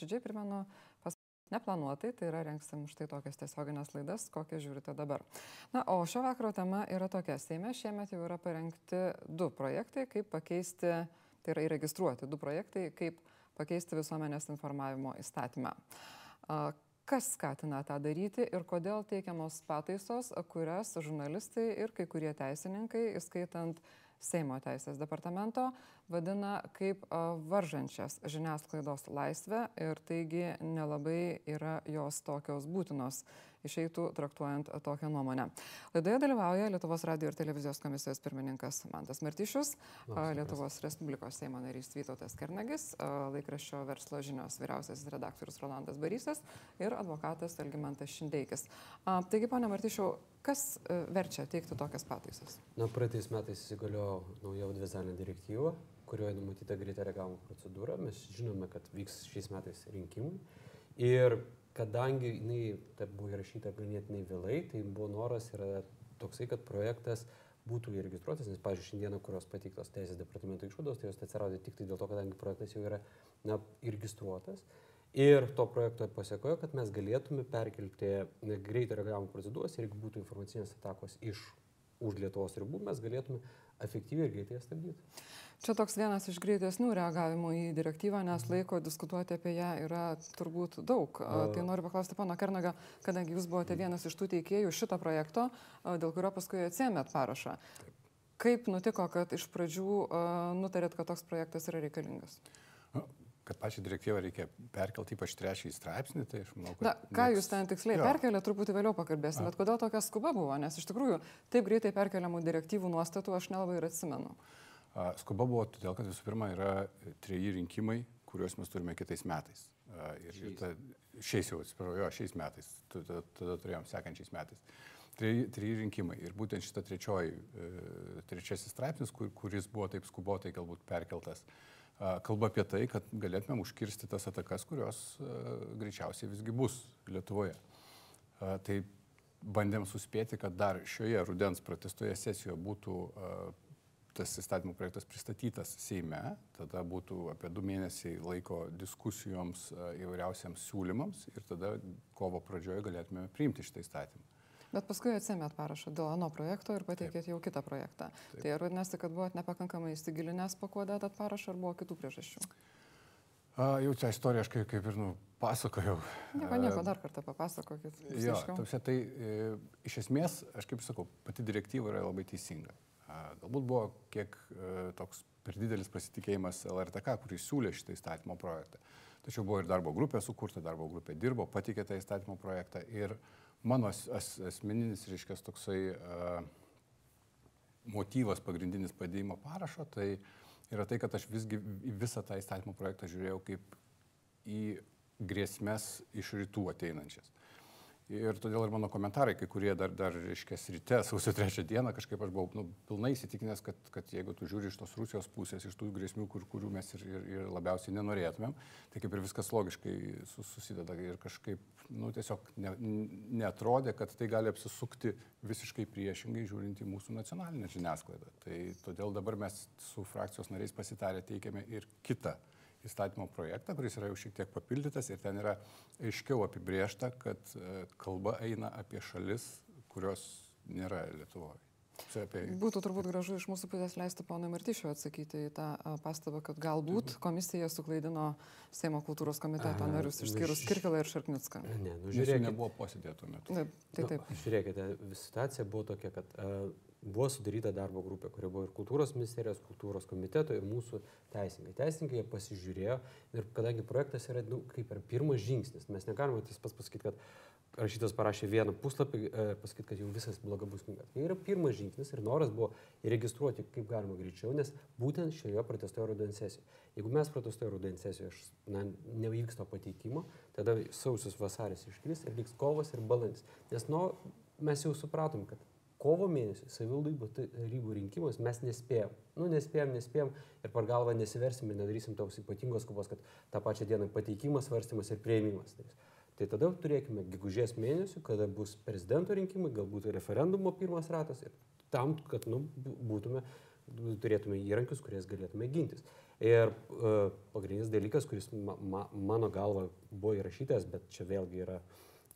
nuoširdžiai primenu, pas neplanuotai, tai yra renksim štai tokias tiesioginės laidas, kokias žiūrite dabar. Na, o šio vakaro tema yra tokia. Seime šiemet jau yra parengti du projektai, kaip pakeisti, tai yra įregistruoti du projektai, kaip pakeisti visuomenės informavimo įstatymą. Kas skatina tą daryti ir kodėl teikiamos pataisos, kurias žurnalistai ir kai kurie teisininkai, įskaitant Seimo teisės departamento, vadina kaip varžančias žiniasklaidos laisvę ir taigi nelabai yra jos tokios būtinos išeitų traktuojant tokią nuomonę. Laidoje dalyvauja Lietuvos radio ir televizijos komisijos pirmininkas Mantas Martyšius, Lietuvos Respublikos Seimo narys Vytautas Kernagis, laikraščio verslo žinios vyriausiasis redaktorius Rolandas Barysas ir advokatas Elgimantas Šindeikis. Taigi, ponia Martyšiau, kas e, verčia teikti tokias pataisas? Na, praeitais metais įsigaliojo nauja audiovizualinė direktyva, kurioje numatyta greita reagavimo procedūra. Mes žinome, kad vyks šiais metais rinkimai. Ir kadangi jinai ta buvo įrašyta ganėtinai vėlai, tai buvo noras yra toksai, kad projektas būtų įregistruotas, nes, pavyzdžiui, šiandieną, kurios pateiktos teisės departamento išvados, tai jos atsiradė tik tai dėl to, kadangi projektas jau yra na, įregistruotas. Ir to projekto pasiekojo, kad mes galėtume perkelti greito reagavimo procedūras ir jeigu būtų informacinės atakos iš už Lietuvos ribų, mes galėtume efektyviai ir greitai ją stabdyti. Čia toks vienas iš greitesnių reagavimų į direktyvą, nes mhm. laiko diskutuoti apie ją yra turbūt daug. A, tai noriu paklausti pono Kernaga, kadangi jūs buvote mhm. vienas iš tų teikėjų šito projekto, dėl kurio paskui atsiemėt parašą. Kaip nutiko, kad iš pradžių nutarėt, kad toks projektas yra reikalingas? Kad pačią direktyvą reikia perkelti ypač trečiąjį straipsnį, tai aš manau, kad... Na, ką nieks... jūs ten tiksliai jo. perkelė, truputį vėliau pakalbėsim, bet kodėl tokia skuba buvo, nes iš tikrųjų taip greitai perkeliamų direktyvų nuostatų aš nelabai ir atsimenu. Skuba buvo todėl, kad visų pirma yra treji rinkimai, kuriuos mes turime kitais metais. Ir šiais, ta, šiais jau, atsiprašau, jo, šiais metais, tada, tada turėjom sekančiais metais. Treji rinkimai. Ir būtent šita trečioji, e, trečiasis straipsnis, kur, kuris buvo taip skubotai galbūt perkeltas, kalba apie tai, kad galėtumėm užkirsti tas atakas, kurios greičiausiai visgi bus Lietuvoje. Tai bandėm suspėti, kad dar šioje rudens protestoje sesijoje būtų tas įstatymų projektas pristatytas Seime, tada būtų apie du mėnesiai laiko diskusijoms įvairiausiams siūlymams ir tada kovo pradžioje galėtume priimti šitą įstatymą. Bet paskui atsimėt parašą dėl ano projekto ir pateikėt Taip. jau kitą projektą. Taip. Tai ar vadinasi, kad buvot nepakankamai įsigilinęs pakuodėt parašą ar buvo kitų priežasčių? A, jau čia istoriją aš kaip, kaip ir nu, pasakojau. Nieko, nieko, dar kartą papasakokit. Jo, tamsia, tai e, iš esmės, aš kaip sakau, pati direktyva yra labai teisinga. A, galbūt buvo kiek e, toks per didelis pasitikėjimas LRTK, kuris siūlė šitą įstatymo projektą. Tačiau buvo ir darbo grupė sukurta, darbo grupė dirbo, patikė tą įstatymo projektą ir mano as, asmeninis, reiškia, toksai uh, motyvas pagrindinis padėjimo parašo, tai yra tai, kad aš visgi visą tą įstatymo projektą žiūrėjau kaip į grėsmės iš rytų ateinančias. Ir todėl ir mano komentarai, kai kurie dar, dar reiškia, ryte, sausio trečią dieną, kažkaip aš buvau nu, pilnai įsitikinęs, kad, kad jeigu tu žiūri iš tos Rusijos pusės, iš tų grėsmių, kur, kurių mes ir, ir, ir labiausiai nenorėtumėm, tai kaip ir viskas logiškai susideda ir kažkaip, nu, tiesiog ne, netrodė, kad tai gali apsisukti visiškai priešingai žiūrint į mūsų nacionalinę žiniasklaidą. Tai todėl dabar mes su frakcijos nariais pasitarę teikiame ir kitą įstatymo projektą, kuris yra jau šiek tiek papildytas ir ten yra aiškiau apibriešta, kad e, kalba eina apie šalis, kurios nėra Lietuvoje. Apie... Būtų turbūt gražu iš mūsų pusės leisti ponui Martyšiu atsakyti į tą pastabą, kad galbūt komisija suklaidino Seimo kultūros komiteto narius, išskyrus Kirkilą ir Šarknicką. Ne, nu žiūrėkite. Nebuvo posėdė tuo metu. Taip, tai taip. Nu, žiūrėkite, situacija buvo tokia, kad uh, buvo sudaryta darbo grupė, kurioje buvo ir kultūros ministerijos, kultūros komiteto ir mūsų teisininkai. Teisininkai pasižiūrėjo ir kadangi projektas yra nu, kaip ir pirmas žingsnis, mes negalime tas pats pasakyti, kad rašytas parašė vieną puslapį ir e, pasakyti, kad jau visas bloga bus knyga. Tai yra pirmas žingsnis ir noras buvo įregistruoti kaip galima greičiau, nes būtent šioje protestuoja rudens sesijoje. Jeigu mes protestuoja rudens sesijoje, na, nevyks to pateikimo, tada sausis vasaris iškris ir liks kovas ir balandis. Nes nu, mes jau supratom, kad kovo mėnesį savivaldybių tarybų rinkimus mes nespėjom. Nu, nespėjom, nespėjom ir par galvą nesiversim ir nedarysim tos ypatingos skubos, kad tą pačią dieną pateikimas, svarstymas ir prieimimas. Tai, tai tada turėkime gegužės mėnesių, kada bus prezidento rinkimai, galbūt referendumo pirmas ratas ir tam, kad nu, būtume turėtume įrankius, kuriais galėtume gintis. Ir uh, pagrindinis dalykas, kuris ma, ma, mano galva buvo įrašytas, bet čia vėlgi yra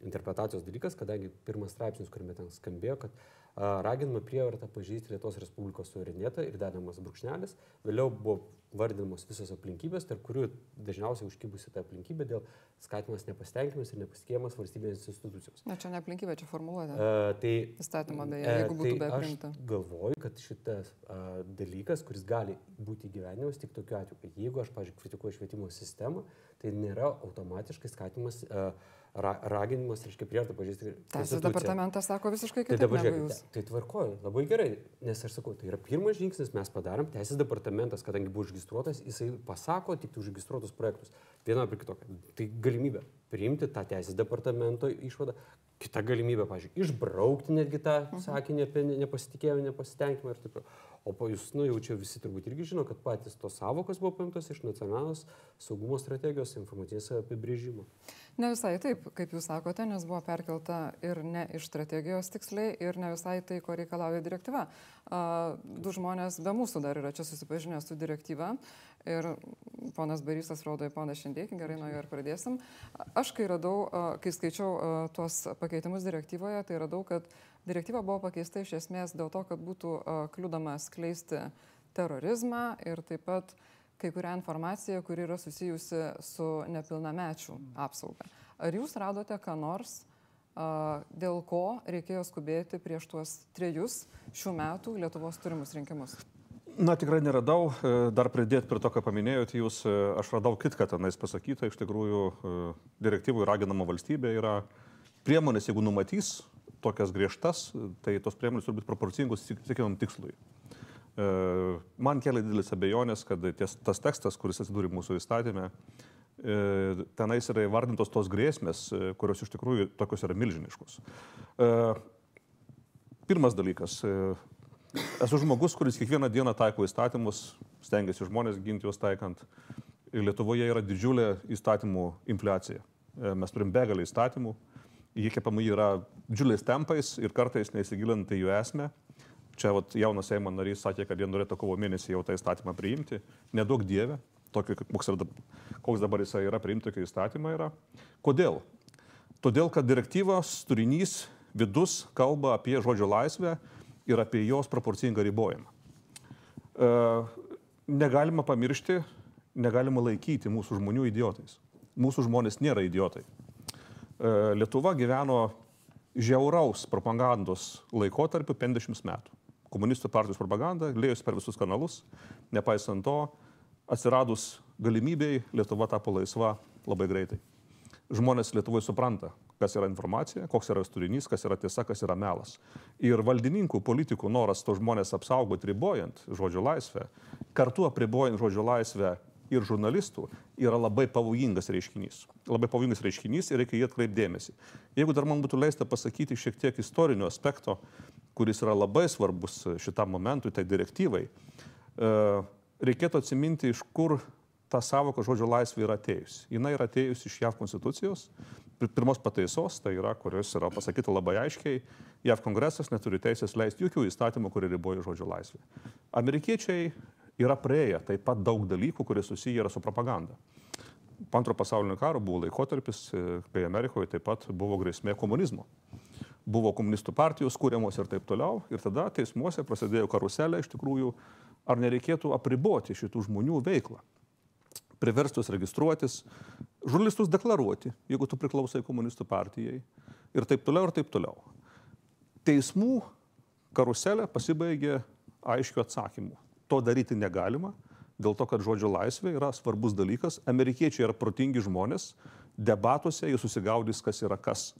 interpretacijos dalykas, kadangi pirmas straipsnis, kuriame ten skambėjo, kad uh, raginama prievarta pažįsti Lietuvos Respublikos suverenėtą ir dedamas brūkšnelis. Vėliau buvo vardinamos visos aplinkybės, tarp kurių dažniausiai užkibusi ta aplinkybė dėl skatimas nepasitenkinimas ir nepasitikėjimas valstybės institucijos. Na čia ne aplinkybė, čia formuluotė. Uh, tai įstatymą beje, jeigu būtų tai be priimta. Aš galvoju, kad šitas uh, dalykas, kuris gali būti gyvenimas tik tokiu atveju, kad jeigu aš, pažiūrėjau, kritikuoju švietimo sistemą, tai nėra automatiškai skatimas uh, ra, raginimas, reiškia, prievartą pažįsti. Teisės departamentas sako visiškai kitaip. Tai dabar žiūrėkit, tai tvarkoju, labai gerai, nes aš sakau, tai yra pirmas žingsnis, mes padarėm, teisės departamentas, kadangi buvo užregistruotas, jisai pasako tik tai užregistruotus projektus. Viena prie kitokia. Tai galimybė priimti tą teisės departamento išvadą, kita galimybė, pažiūrėjau, išbraukti netgi tą mhm. sakinį apie nepasitikėjimą, nepasitenkinimą ir taip toliau. O po jūs, nu jau čia visi turbūt irgi žino, kad patys tos savokos buvo paimtos iš nacionalinės saugumo strategijos informacinės apibrėžimo. Ne visai taip, kaip jūs sakote, nes buvo perkelta ir ne iš strategijos tiksliai, ir ne visai tai, ko reikalauja direktyva. Du žmonės be mūsų dar yra čia susipažinę su direktyva ir ponas Barysas rodo į poną šiandiekį, gerai nuo jo ir pradėsim. Aš kai radau, kai skaičiau tuos pakeitimus direktyvoje, tai radau, kad Direktyva buvo pakeista iš esmės dėl to, kad būtų kliūdama skleisti terorizmą ir taip pat kai kurią informaciją, kuri yra susijusi su nepilnamečių apsauga. Ar jūs radote ką nors, dėl ko reikėjo skubėti prieš tuos trejus šių metų Lietuvos turimus rinkimus? Na, tikrai neradau. E, dar pridėti prie to, ką paminėjote jūs, e, aš radau kitką tenais pasakytą. Iš tikrųjų, e, direktyvų raginama valstybė yra priemonės, jeigu numatys tokias griežtas, tai tos priemonės turi būti proporcingos siekiamam tikslui. E, man kelia didelis abejonės, kad ties, tas tekstas, kuris atsidūrė mūsų įstatymė, e, tenais yra įvardintos tos grėsmės, e, kurios iš tikrųjų tokios yra milžiniškos. Pirmas dalykas. Esu žmogus, kuris kiekvieną dieną taiko įstatymus, stengiasi žmonės ginti juos taikant. Lietuvoje yra didžiulė įstatymų infliacija. Mes turim begalį įstatymų, jie kepami yra didžiuliais tempais ir kartais neįsigilinant į jų esmę. Čia vat, jaunas Seimo narys sakė, kad jie norėtų kovo mėnesį jau tą įstatymą priimti. Nedaug dievė, tokio, koks, koks dabar jisai yra, priimti tokį įstatymą yra. Kodėl? Todėl, kad direktyvos turinys vidus kalba apie žodžio laisvę ir apie jos proporcingą ribojimą. E, negalima pamiršti, negalima laikyti mūsų žmonių idiotais. Mūsų žmonės nėra idiotai. E, Lietuva gyveno žiauraus propagandos laikotarpiu 50 metų. Komunistų partijos propaganda lėjosi per visus kanalus, nepaisant to, atsiradus galimybėjai Lietuva tapo laisva labai greitai. Žmonės Lietuvoje supranta, kas yra informacija, koks yra turinys, kas yra tiesa, kas yra melas. Ir valdininkų, politikų noras to žmonės apsaugoti ribojant žodžio laisvę, kartu apribojant žodžio laisvę ir žurnalistų yra labai pavojingas reiškinys. Labai pavojingas reiškinys ir reikia jį atkreipdėmėsi. Jeigu dar man būtų leista pasakyti šiek tiek istorinio aspekto, kuris yra labai svarbus šitam momentui, tai direktyvai, e, reikėtų atsiminti, iš kur ta savoka žodžio laisvė yra atėjusi. Jis yra atėjusi iš JAV konstitucijos, pirmos pataisos, tai yra, kurios yra pasakyta labai aiškiai, JAV kongresas neturi teisės leisti jokių įstatymų, kurie riboja žodžio laisvę. Amerikiečiai yra praėję taip pat daug dalykų, kurie susiję yra su propaganda. Po antro pasaulinio karo buvo laikotarpis, e, kai Amerikoje taip pat buvo grėsmė komunizmo. Buvo komunistų partijos kūriamos ir taip toliau. Ir tada teismuose prasidėjo karuselė iš tikrųjų, ar nereikėtų apriboti šitų žmonių veiklą. Priverstus registruotis, žurnalistus deklaruoti, jeigu tu priklausai komunistų partijai. Ir taip toliau, ir taip toliau. Teismų karuselė pasibaigė aiškiu atsakymu to daryti negalima, dėl to, kad žodžio laisvė yra svarbus dalykas. Amerikiečiai yra protingi žmonės, debatuose jie susigaudys, kas yra kas.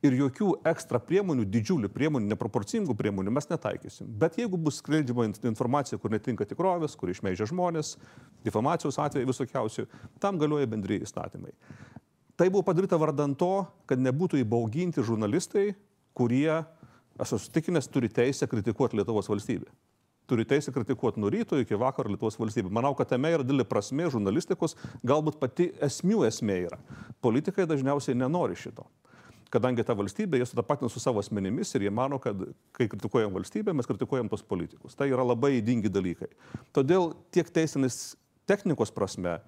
Ir jokių ekstra priemonių, didžiulių priemonių, neproporcingų priemonių mes netaikysim. Bet jeigu bus skleidžiama informacija, kur netinka tikrovės, kur išmeižia žmonės, difamacijos atveju visokiausių, tam galioja bendrėjai įstatymai. Tai buvo padaryta vardant to, kad nebūtų įbauginti žurnalistai, kurie, aš esu tikinęs, turi teisę kritikuoti Lietuvos valstybę turi teisę kritikuoti nuo ryto iki vakaro Lietuvos valstybė. Manau, kad tame yra didelė prasme žurnalistikos, galbūt pati esmių esmė yra. Politikai dažniausiai nenori šito. Kadangi ta valstybė, jie sutapatina su savo asmenimis ir jie mano, kad kai kritikuojam valstybę, mes kritikuojam tos politikus. Tai yra labai įdingi dalykai. Todėl tiek teisinis technikos prasme,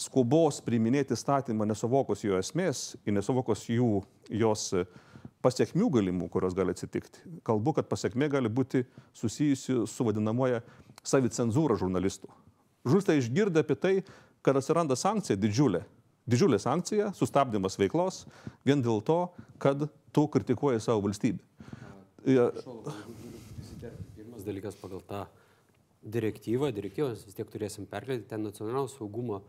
skubos priiminėti statymą nesuvokus jo esmės ir nesuvokus jų, jos pasiekmių galimų, kurios gali atsitikti. Kalbu, kad pasiekmė gali būti susijusi su vadinamoja savicenzūra žurnalistų. Žurnalistai išgirda apie tai, kad atsiranda sankcija didžiulė Didžiulė sankcija, sustabdymas veiklos, vien dėl to, kad tu kritikuoji savo valstybę. Pirmas dalykas pagal tą direktyvą, direktyvos vis tiek turėsim perkelti, ten nacionalinio saugumo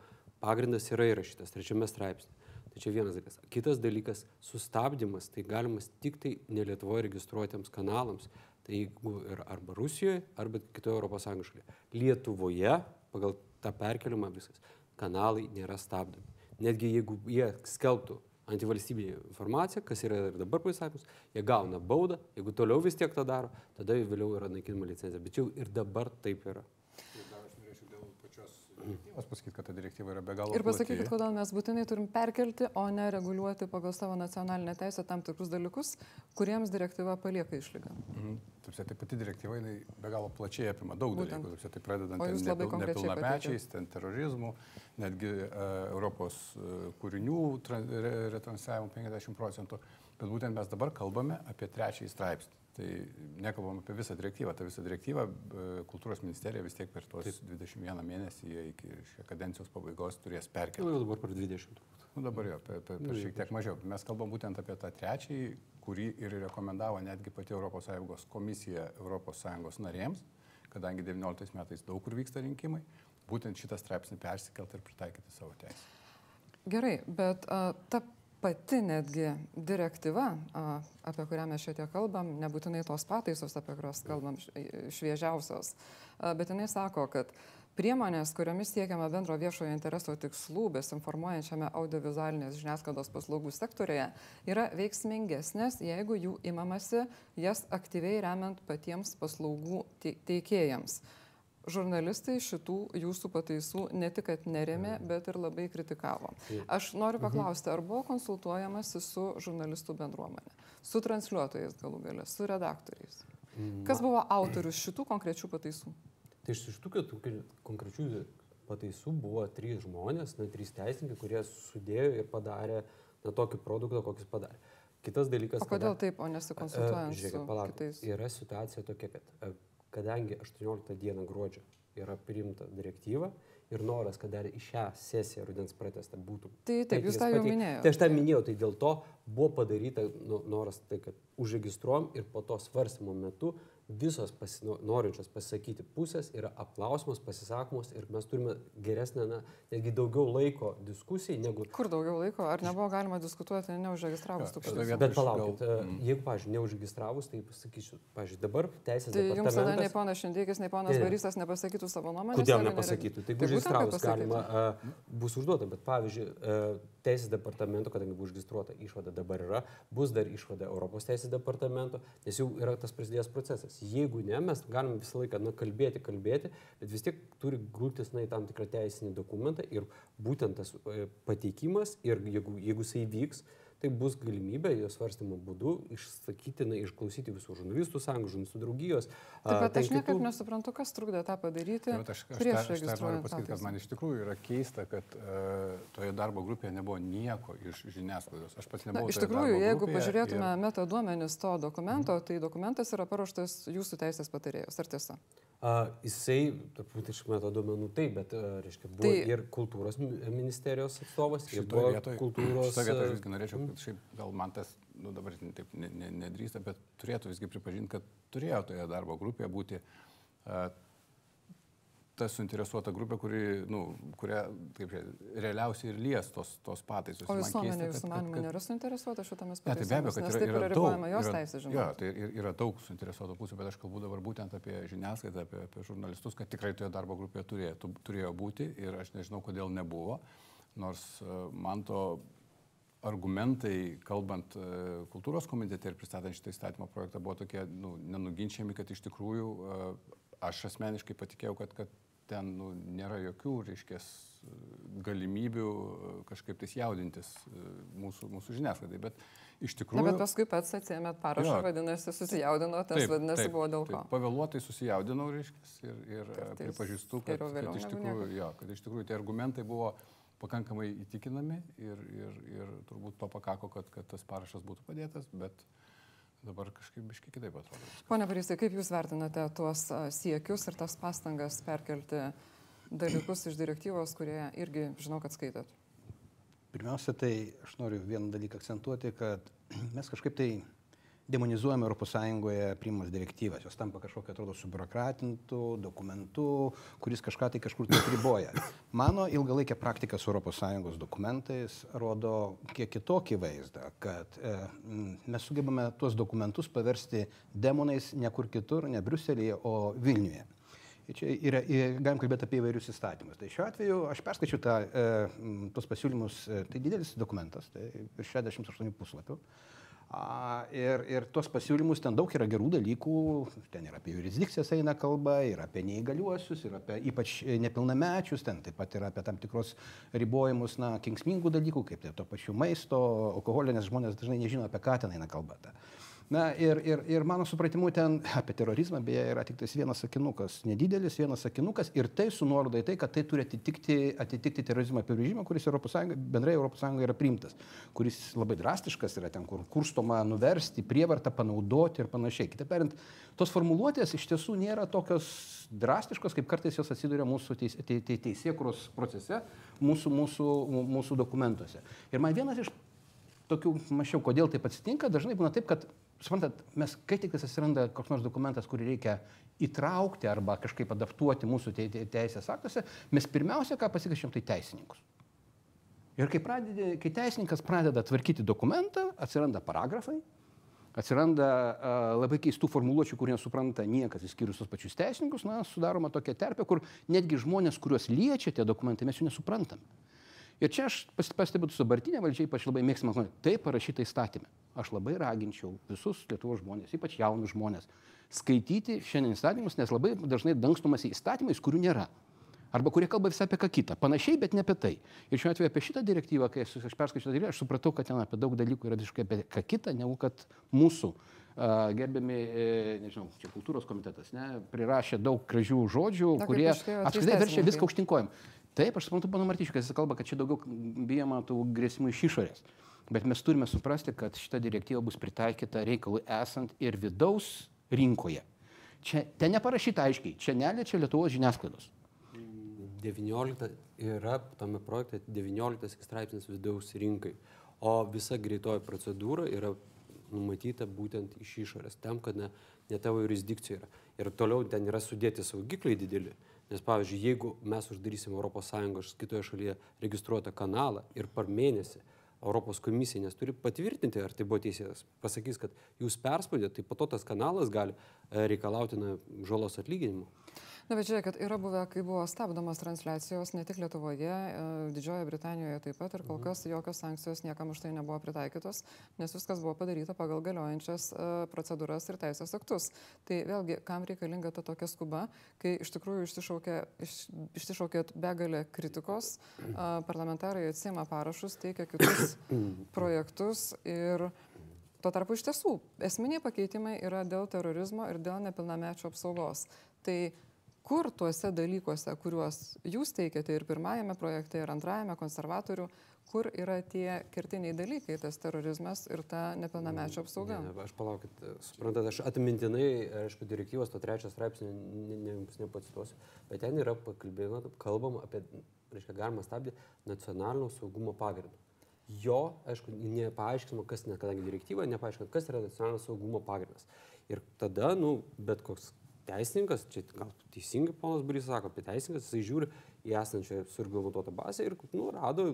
pagrindas yra įrašytas trečiame straipsnė. Tai čia vienas dalykas. Kitas dalykas - sustabdymas. Tai galimas tik tai ne Lietuvoje registruotiems kanalams. Tai jeigu ir arba Rusijoje, arba kitoje ES šalyje. Lietuvoje pagal tą perkelimą viskas kanalai nėra stabdomi netgi jeigu jie skelbtų antivalstybinė informacija, kas yra ir dabar pasakymus, jie gauna baudą, jeigu toliau vis tiek tą daro, tada vėliau yra naikinama licencija. Bet jau ir dabar taip yra. Aš pasakyti, kad ta direktyva yra be galo. Ir pasakykit, kodėl mes būtinai turim perkelti, o ne reguliuoti pagal savo nacionalinę teisę tam tikrus dalykus, kuriems direktyva palieka išlygą. Mhm. Taip, tai pati direktyva be galo plačiai apima daug Būtent. dalykų. Taip, tai pradedant nepil, nepilnamečiais, ten terorizmu, netgi uh, Europos uh, kūrinių retransliavimo 50 procentų. Bet būtent mes dabar kalbame apie trečiąjį straipsnį. Tai nekalbam apie visą direktyvą. Ta visą direktyvą kultūros ministerija vis tiek per tos Taip. 21 mėnesį iki kadencijos pabaigos turės perkelti. Nu, dabar per 20. Nu, dabar jo, per, per, per nu, šiek tiek mažiau. Mes kalbam būtent apie tą trečiąjį, kurį ir rekomendavo netgi pati ES komisija ES narėms, kadangi 19 metais daug kur vyksta rinkimai, būtent šitą straipsnį persikelti ir pritaikyti savo teisę. Gerai, bet a, ta pati netgi direktyva, apie kurią mes šiek tiek kalbam, nebūtinai tos pataisos, apie kurias kalbam šviežiausios, bet jinai sako, kad priemonės, kuriomis siekiama bendro viešojo intereso tikslų besinformuojančiame audiovizualinės žiniasklaidos paslaugų sektorėje, yra veiksmingesnės, jeigu jų imamasi jas aktyviai remiant patiems paslaugų teikėjams žurnalistai šitų jūsų pataisų ne tik, neremė, mhm. bet ir labai kritikavo. Aš noriu mhm. paklausti, ar buvo konsultuojamasi su žurnalistų bendruomenė, su transliuotojais galų galę, su redaktoriais? Kas buvo autorius šitų konkrečių pataisų? Tai iš šitų konkrečių pataisų buvo trys žmonės, na, trys teisininkai, kurie sudėjo ir padarė na, tokį produktą, kokį jis padarė. Kitas dalykas. O kodėl kada, taip, o nesikonsultuojant? Žiūrėkit, palauk, yra situacija tokia, kad kadangi 18 dieną gruodžio yra priimta direktyva ir noras, kad dar į šią sesiją rudens pratestą būtų. Tai taip, jūs tą jau minėjote. Tai aš tą minėjau, tai dėl to buvo padaryta nu, noras tai, kad užregistruom ir po to svarstymo metu visos pasino, norinčios pasakyti pusės yra apklausimos, pasisakomos ir mes turime geresnę, na, netgi daugiau laiko diskusijai negu... Kur daugiau laiko? Ar nebuvo galima diskutuoti neužregistravus peticijų? Bet palaukit, gal... Jeigu, pažiūrėjau, neužregistravus, tai pasakysiu, pažiūrėjau, dabar teisės tai departamentas... Jums tada nei ponas Šindėkis, nei ponas Varysas nepasakytų savo nuomonę. Kodėl nepasakytų? Tai, tai užregistravus galima, uh, bus užduota, bet pavyzdžiui, uh, teisės departamento, kadangi buvo užregistruota išvada dabar yra, bus dar išvada Europos teisės departamento, nes jau yra tas prasidėjęs procesas. Jeigu ne, mes galime visą laiką na, kalbėti, kalbėti, bet vis tiek turi grūtis na, į tam tikrą teisinį dokumentą ir būtent tas e, pateikimas ir jeigu, jeigu jisai vyks, tai bus galimybė jo svarstymo būdu išsakyti, na, išklausyti visų žurnalistų sąjungų, žurnalistų draugijos. Taip, bet aš niekaip kitų... nesuprantu, kas trukdė tą padaryti. Taip, aš, aš, prieš aš, aš noriu pasakyti, kad man iš tikrųjų yra keista, kad uh, toje darbo grupėje nebuvo nieko iš žiniasklaidos. Aš pats nebuvau. Na, iš tikrųjų, jeigu pažiūrėtume ir... metaduomenis to dokumento, mhm. tai dokumentas yra paruoštas jūsų teisės patarėjos. Ar tiesa? Uh, jisai, turbūt iš metaduomenų taip, bet, uh, reiškia, buvo tai... ir kultūros ministerijos atstovas, ir buvo vietoj, kultūros. Šitą vietą visgi norėčiau šiaip gal man tas, nu dabar taip nedrįsta, bet turėtų visgi pripažinti, kad turėjo toje darbo grupėje būti uh, ta suinteresuota grupė, kuri, nu, kuria, kaip realiausiai ir lies tos, tos pataisos. O visuomenė jūsų manimo nėra suinteresuota šitomis pataisomis? Ne, tai be abejo, kad yra, yra, yra daug, jos teisės, žinoma. Jo, tai yra, yra daug suinteresuotų pusių, bet aš kalbu dabar būtent apie žiniasklaidą, apie, apie žurnalistus, kad tikrai toje darbo grupėje turėjo, turėjo būti ir aš nežinau, kodėl nebuvo. Nors man to argumentai, kalbant e, kultūros komitete ir pristatant šitą įstatymo projektą, buvo tokie nu, nenuginčiami, kad iš tikrųjų e, aš asmeniškai patikėjau, kad, kad ten nu, nėra jokių, reiškia, galimybių e, kažkaip tais jaudintis mūsų, mūsų žiniasklaidai. Bet iš tikrųjų... Na, bet paskui pats atsėmėt parašą, Jo. vadinasi, susijaudinot, tas vadinasi buvo dėl ko. Taip, pavėluotai susijaudinau, reiškia, ir, ir pripažįstu, kad, vėliau kad, iš tikrųjų, jo, kad iš tikrųjų tie argumentai buvo pakankamai įtikinami ir, ir, ir turbūt to pakako, kad, kad tas parašas būtų padėtas, bet dabar kažkaip biškai kitaip atrodo. Pone Parisai, kaip Jūs vertinate tuos siekius ir tas pastangas perkelti dalykus iš direktyvos, kurie irgi žinau, kad skaitot? Pirmiausia, tai aš noriu vieną dalyką akcentuoti, kad mes kažkaip tai demonizuojame ES priimas direktyvas, jos tampa kažkokia, atrodo, subiurokratintų dokumentų, kuris kažką tai kažkur tai riboja. Mano ilgalaikė praktika su ES dokumentais rodo kiek kitokį vaizdą, kad e, mes sugebame tuos dokumentus paversti demonais ne kur kitur, ne Briuselėje, o Vilniuje. Ir Čia yra, ir galim kalbėti apie įvairius įstatymus. Tai šiuo atveju aš perskaičiu tą, e, tuos pasiūlymus, e, tai didelis dokumentas, tai virš 68 puslapių. A, ir, ir tuos pasiūlymus ten daug yra gerų dalykų, ten ir apie jurisdikcijas eina kalba, ir apie neįgaliuosius, ir apie ypač nepilnamečius, ten taip pat yra apie tam tikros ribojimus, na, kenksmingų dalykų, kaip tai to pačiu maisto, alkoholio, nes žmonės dažnai nežino, apie ką ten eina kalba. Ta. Na ir, ir, ir mano supratimu ten apie terorizmą beje yra tik vienas sakinukas, nedidelis vienas sakinukas ir tai su nuoroda į tai, kad tai turi atitikti, atitikti terorizmo apibrėžimą, kuris ES, bendrai ES yra priimtas, kuris labai drastiškas yra ten, kur kurstoma nuversti, prievartą panaudoti ir panašiai. Kitaip tariant, tos formuluotės iš tiesų nėra tokios drastiškos, kaip kartais jos atsiduria mūsų teis, te, te, teisėkuros procese, mūsų, mūsų, mūsų dokumentuose. Ir man vienas iš tokių, mačiau, kodėl taip atsitinka, dažnai būna taip, kad, suprantat, mes, kai tik atsiranda koks nors dokumentas, kurį reikia įtraukti arba kažkaip adaptuoti mūsų te, te, teisės aktuose, mes pirmiausia, ką pasikeičiam, tai teisininkus. Ir kai, pradedi, kai teisininkas pradeda tvarkyti dokumentą, atsiranda paragrafai, atsiranda a, labai keistų formuluočių, kurių nesupranta niekas, išskyrus tos pačius teisininkus, na, sudaroma tokia terpė, kur netgi žmonės, kuriuos liečia tie dokumentai, mes jų nesuprantam. Ir čia aš pas- pastebiu su dabartinė valdžia, ypač labai mėgstama, tai parašyta įstatymė. Aš labai raginčiau visus Lietuvos žmonės, ypač jaunus žmonės, skaityti šiandien įstatymus, nes labai dažnai dangstomasi įstatymais, kurių nėra. Arba kurie kalba visai apie ką kitą. Panašiai, bet ne apie tai. Ir šiuo atveju apie šitą direktyvą, kai aš perskaičiau direktyvą, aš supratau, kad ten apie daug dalykų yra visiškai apie ką kitą, negu kad mūsų uh, gerbiami, e, nežinau, čia kultūros komitetas, ne, prirašė daug gražių žodžių, kaip kurie apskritai verčia viską aukštinkojim. Taip, aš suprantu, pano Martyšiu, kad jis kalba, kad čia daugiau bijama tų grėsmų iš išorės. Bet mes turime suprasti, kad šita direktyva bus pritaikyta reikalui esant ir vidaus rinkoje. Čia ten neparašyta aiškiai, čia neliečia Lietuvos žiniasklaidos. 19 yra tame projekte 19 straipsnis vidaus rinkai, o visa greitoji procedūra yra numatyta būtent iš išorės, tam, kad ne, ne tavo jurisdikcija yra. Ir toliau ten yra sudėti saugikliai dideli. Nes pavyzdžiui, jeigu mes uždarysim ES kitoje šalyje registruotą kanalą ir per mėnesį Europos komisija, nes turi patvirtinti, ar tai buvo teisėtas, pasakys, kad jūs perspaudėte, tai po to tas kanalas gali e, reikalauti žalos atlyginimo. Na, bet žiūrėkit, yra buvę, kai buvo stabdomas transliacijos ne tik Lietuvoje, e, Didžiojoje Britanijoje taip pat ir kol kas jokios sankcijos niekam už tai nebuvo pritaikytos, nes viskas buvo padaryta pagal galiojančias e, procedūras ir teisės aktus. Tai vėlgi, kam reikalinga ta tokia skuba, kai iš tikrųjų išsišaukė, iš, išsišaukė begalė kritikos, e, parlamentarai atsima parašus, teikia kitus projektus ir Tuo tarpu iš tiesų esminiai pakeitimai yra dėl terorizmo ir dėl nepilnamečio apsaugos. Tai kur tuose dalykuose, kuriuos jūs teikiate ir pirmajame projekte, ir antrajame konservatorių, kur yra tie kertiniai dalykai, tas terorizmas ir ta nepilnamečio apsauga? Ne, ne, aš palaukit, suprantat, aš atmintinai, aišku, direktyvos to trečios straipsnio ne, ne, jums nepacituosiu, bet ten yra pakalbėjama, kalbam apie, reiškia, galima stabdyti nacionalinio saugumo pagrindą. Jo, aišku, nepaaiškinama, kas, ne, kadangi direktyva nepaaiškina, kas yra nacionalinio saugumo pagrindas. Ir tada, nu, bet koks teisininkas, čia gal teisingai ponas Burys sako, apie teisininkas, jisai žiūri į esančią surglamuotą bazę ir, nu, rado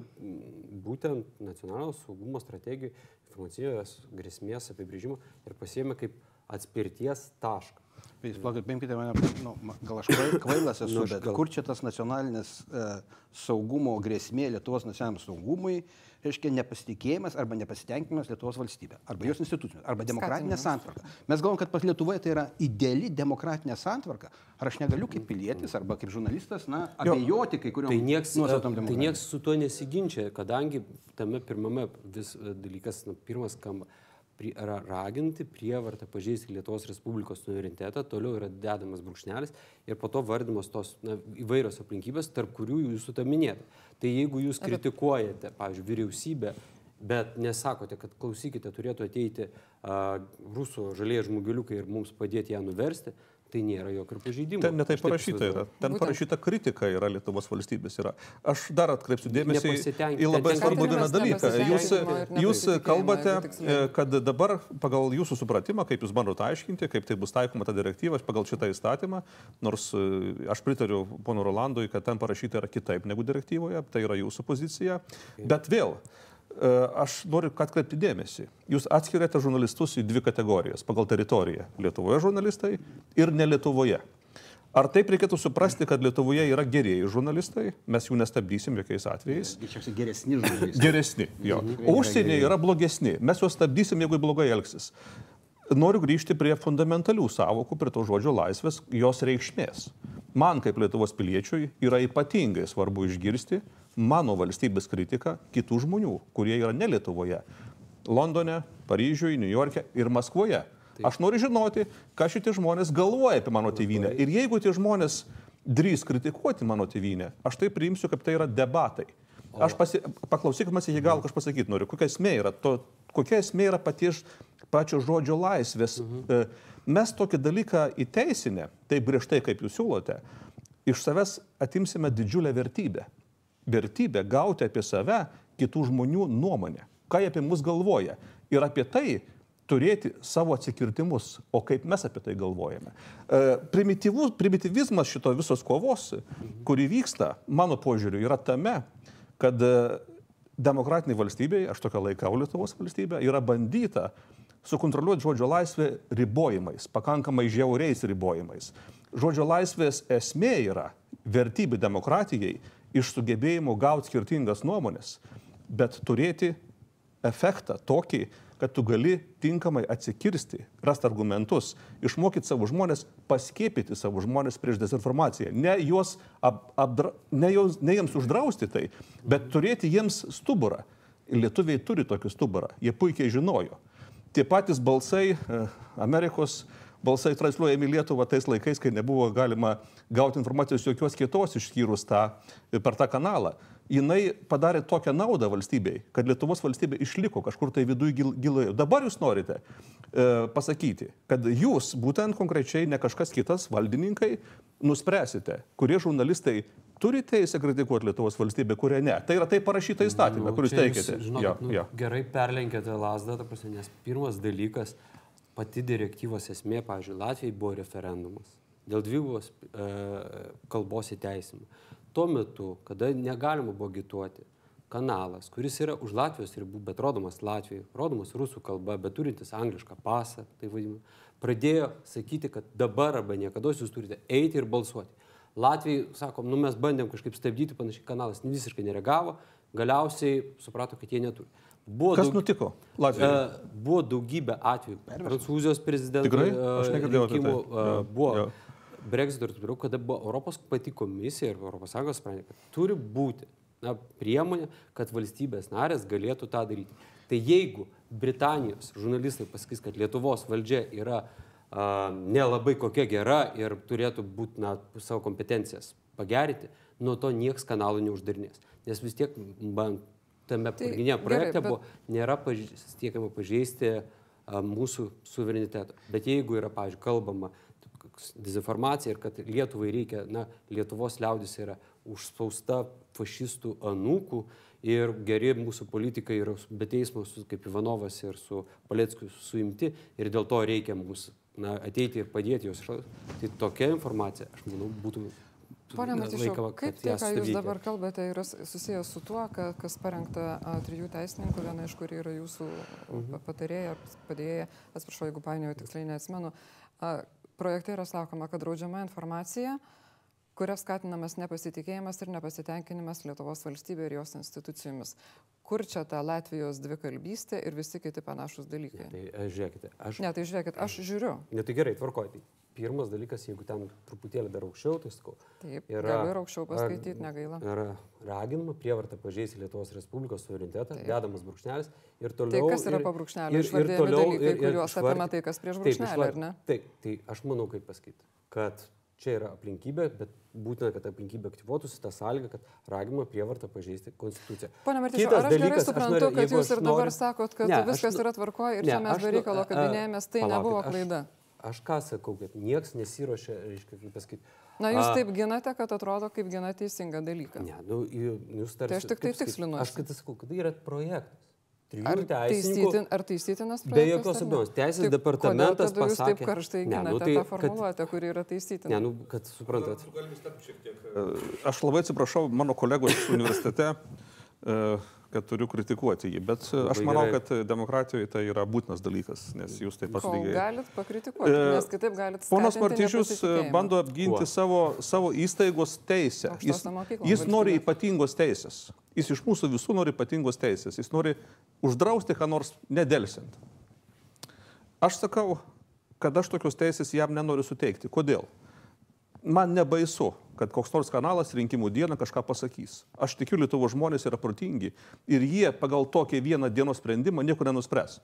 būtent nacionalinio saugumo strategijų informacijos grėsmės apibrėžimą ir pasiėmė kaip atspirties tašką. Jūs plakit, paimkite mane, nu, gal aš kvai- kvailas esu, Nu, bet gal- kur čia tas nacionalinis uh, saugumo grėsmė Lietuvos nacionaliniam saugumui, reiškia nepasitikėjimas arba nepasitenkinimas Lietuvos valstybė, arba jos institucijomis, arba demokratinė santvarka. Mes galvom, kad pas Lietuvoje tai yra ideali demokratinė santvarka. Ar aš negaliu kaip pilietis arba kaip žurnalistas, na, abejoti kai kuriuom Tai nieks, nuostatom tai demokratijos? nieks su tuo nesiginčia, kadangi tame pirmame vis e, dalykas, nu, pirmas skamba, pri, ra, raginti prievartą pažeisti Lietuvos Respublikos suverenitetą, toliau yra dedamas brūkšnelis ir po to vardimos tos na, įvairios aplinkybės, tarp kurių jūsų tą minėta. Tai jeigu jūs kritikuojate, pavyzdžiui, vyriausybę, bet nesakote, kad klausykite, turėtų ateiti a, rusų žalieji žmogeliukai ir mums padėti ją nuversti, tai nėra jokio pažeidimo. Ten netai parašyta yra. Ten Būtent. parašyta kritika yra Lietuvos valstybės. Yra. Aš dar atkreipsiu dėmesį į- labai svarbų vieną dalyką. Jūs, jūs kalbate, e, kad dabar pagal jūsų supratimą, kaip jūs bandote aiškinti, kaip tai bus taikoma ta direktyva pagal šitą įstatymą, nors e, aš pritariu pono Rolandui, kad ten parašyta yra kitaip negu direktyvoje, tai yra jūsų pozicija. Bet vėl, aš noriu atkreipti dėmesį. Jūs atskiriate žurnalistus į dvi kategorijas pagal teritoriją. Lietuvoje žurnalistai ir ne Lietuvoje. Ar taip reikėtų suprasti, kad Lietuvoje yra gerieji žurnalistai, mes jų nestabdysim jokiais atvejais? Greičiausiai geresni žmonės. Geresni, jo. O užsienyje yra blogesni, mes juos stabdysim, jeigu blogai elgsis. Noriu grįžti prie fundamentalių savokų, prie to žodžio laisvės, jos reikšmės. Man kaip Lietuvos piliečiui yra ypatingai svarbu išgirsti mano valstybės kritiką kitų žmonių, kurie yra ne Lietuvoje. Londone, Paryžiuje, New York'e ir Maskvoje. Aš noriu žinoti, ką šitie žmonės galvoja apie mano tėvynę. Ir jeigu tie žmonės drįs kritikuoti mano tėvynę, aš tai priimsiu, kaip tai yra debatai. Aš pasi... paklausyk man iki galo, ką aš pasakyti noriu. Kokia esmė yra, to, kokia esmė yra paties pačio žodžio laisvės. Mhm. Mes tokį dalyką įteisinę, taip griežtai kaip jūs siūlote, iš savęs atimsime didžiulę vertybę. Vertybę gauti apie save kitų žmonių nuomonę, ką jie apie mus galvoja. Ir apie tai turėti savo atsikirtimus, o kaip mes apie tai galvojame. E, primityvizmas šito visos kovos, kuri vyksta, mano požiūriu, yra tame, kad e, demokratiniai valstybei, aš tokią laikau Lietuvos valstybę, yra bandyta sukontroliuoti žodžio laisvę ribojimais, pakankamai žiauriais ribojimais. Žodžio laisvės esmė yra vertybė demokratijai iš sugebėjimo gauti skirtingas nuomonės, bet turėti efektą tokį, kad tu gali tinkamai atsikirsti, rasti argumentus, išmokyti savo žmonės, paskėpyti savo žmonės prieš dezinformaciją. Ne, juos ap, apdra, ne, jos, ne jiems uždrausti tai, bet turėti jiems stuburą. Lietuviai turi tokį stuburą, jie puikiai žinojo. Tie patys balsai, e, Amerikos balsai transliuojami į Lietuvą tais laikais, kai nebuvo galima gauti informacijos jokios kitos išskyrus tą per tą kanalą. Jinai padarė tokią naudą valstybei, kad Lietuvos valstybė išliko kažkur tai viduje gil, gilai. Dabar jūs norite e, pasakyti, kad jūs, būtent konkrečiai ne kažkas kitas, valdininkai, nuspręsite, kurie žurnalistai turi teisę kritikuoti Lietuvos valstybę, kurie ne. Tai yra tai parašyta įstatymė, Nu, kuris teikėte. Žinokit, Jo, nu, jo. Gerai perlenkėte lasdą, ta prasme, nes pirmas dalykas, pati direktyvos esmė, pavyzdžiui, Latvijai buvo referendumas dėl dvigubos e, kalbos įteisimų. Tuo metu, kada negalima buvo agituoti, kanalas, kuris yra už Latvijos ribų, bet rodomas Latvijoje, rodomas rusų kalba, bet turintis anglišką pasą, tai vadinama, pradėjo sakyti, kad dabar arba niekada jūs turite eiti ir balsuoti. Latvijai, sakom, nu mes bandėm kažkaip stabdyti, panašiai kanalas visiškai nereagavo, galiausiai suprato, kad jie neturi. Buvo Kas daug- nutiko Latvijoje? Buvo daugybė atvejų. Prancūzijos prezidento Tikrai? e, Aš negirdėjau apie tai. e, buvo jo. Brexit ir taip toliau, kada buvo Europos pati komisija ir Europos Sąjungos sprendė, kad turi būti na, priemonė, kad valstybės narės galėtų tą daryti. Tai jeigu Britanijos žurnalistai pasakys, kad Lietuvos valdžia yra a, nelabai kokia gera ir turėtų būti na, savo kompetencijas pagerinti, nuo to nieks kanalų neuždarinės. Nes vis tiek ban- tame Tai pagrindinėme gerai, projekte bet- buvo nėra paž- siekiama pažeisti a, mūsų suverenitetą. Bet jeigu yra, pavyzdžiui, kalbama dezinformacija ir kad Lietuvai reikia, na, Lietuvos liaudis yra užspausta fašistų anūkų ir geri mūsų politikai yra be teismo, kaip Ivanovas ir su Paleckiu suimti ir dėl to reikia mums na, ateiti ir padėti išlaikyti. Tai tokia informacija, aš manau, būtų Pone laikoma, kaip tai, ką jūs dabar kalbate, yra susijęs su tuo, ka, kas parengta trijų teisininkų, viena iš kurių yra jūsų Mhm. pa- patarėja, ar padėjėja, atsiprašau, jeigu painioju, tiksliai neatsimenu. Projekte yra sakoma, kad draudžiama informacija, kuria skatinamas nepasitikėjimas ir nepasitenkinimas Lietuvos valstybė ir jos institucijomis. Kur čia ta Latvijos dvikalbystė ir visi kiti panašus dalykai? Tai e, žiūrėkite, aš... Ne, tai žiūrėkit, aš žiūriu. Ne, tai gerai, tvarkoj. Tai pirmas dalykas, jeigu ten truputėlį dar aukščiau, tai sakau. Taip, galiu ir aukščiau paskaityti, negaila. Yra raginama prievarta pažeisti Lietuvos Respublikos suverenitetą, Taip. dedamas brūkšnelis ir Tai toliau. kas yra ir- po brūkšnelio? ir- ir Išvardėjami toliau- dalykai, ir- ir kuriuos išvard- apima tai, kas prieš Taip, brūkšnelį, išvard- ar ne? Taip, tai aš manau, kaip pasakyti, kad čia yra aplinkybė, bet būtina, kad aplinkybė aktyvuotųsi tą sąlygą, kad raginama prievarta pažeisti konstituciją. Pone Martyšiau, ar aš gerai dalykas, aš suprantu, noriu- kad jūs aš ir dabar noriu- sakot, kad Ne, aš viskas nu- yra tvarkoje ir Ne, čia mes aš be nu- reikalo kabinėjomės, tai palaukit, nebuvo aš- klaida. Aš ką sakau, kad niekas nesiuošia, reiškia, kaip pasakyti. Na, jūs a- taip ginate, kad atrodo, kaip gina teisingą dalyką. Ne, nu, į- jūs tarsi. Tai aš tik tai tikslinuosi. Aš kad sakau, kad tai yra projektas. Ar, taisytin, ar taisytinas Be projektas, jokios ar ne? abejonės. Teisės Tai departamentas kodėl tada Jūs taip pasakė- karštai Ne, nu ginate tai, tą formuluotę, kuri yra taisytina. Ne, nu, kad suprantat. Aš labai atsiprašau mano kolegos universitete, e, kad turiu kritikuoti jį, bet e, aš Labai manau, gerai. kad demokratijoje tai yra būtinas dalykas, nes jūs taip pat lygiai. galit pakritikuoti, E, nes kitaip galit Ponas Martyšius e, bando apginti Kuo? savo, savo įstaigos teisę. Jis, jis nori ypatingos teisės. Jis iš mūsų visų nori ypatingos teisės. Jis nori uždrausti ką nors nedelsiant. Aš sakau, kad aš tokios teisės jam nenoriu suteikti. Kodėl? Man nebaisu, kad koks nors kanalas rinkimų dieną kažką pasakys. Aš tikiu, Lietuvo žmonės yra protingi ir jie pagal tokį vieną dienos sprendimą nieko nenuspręs.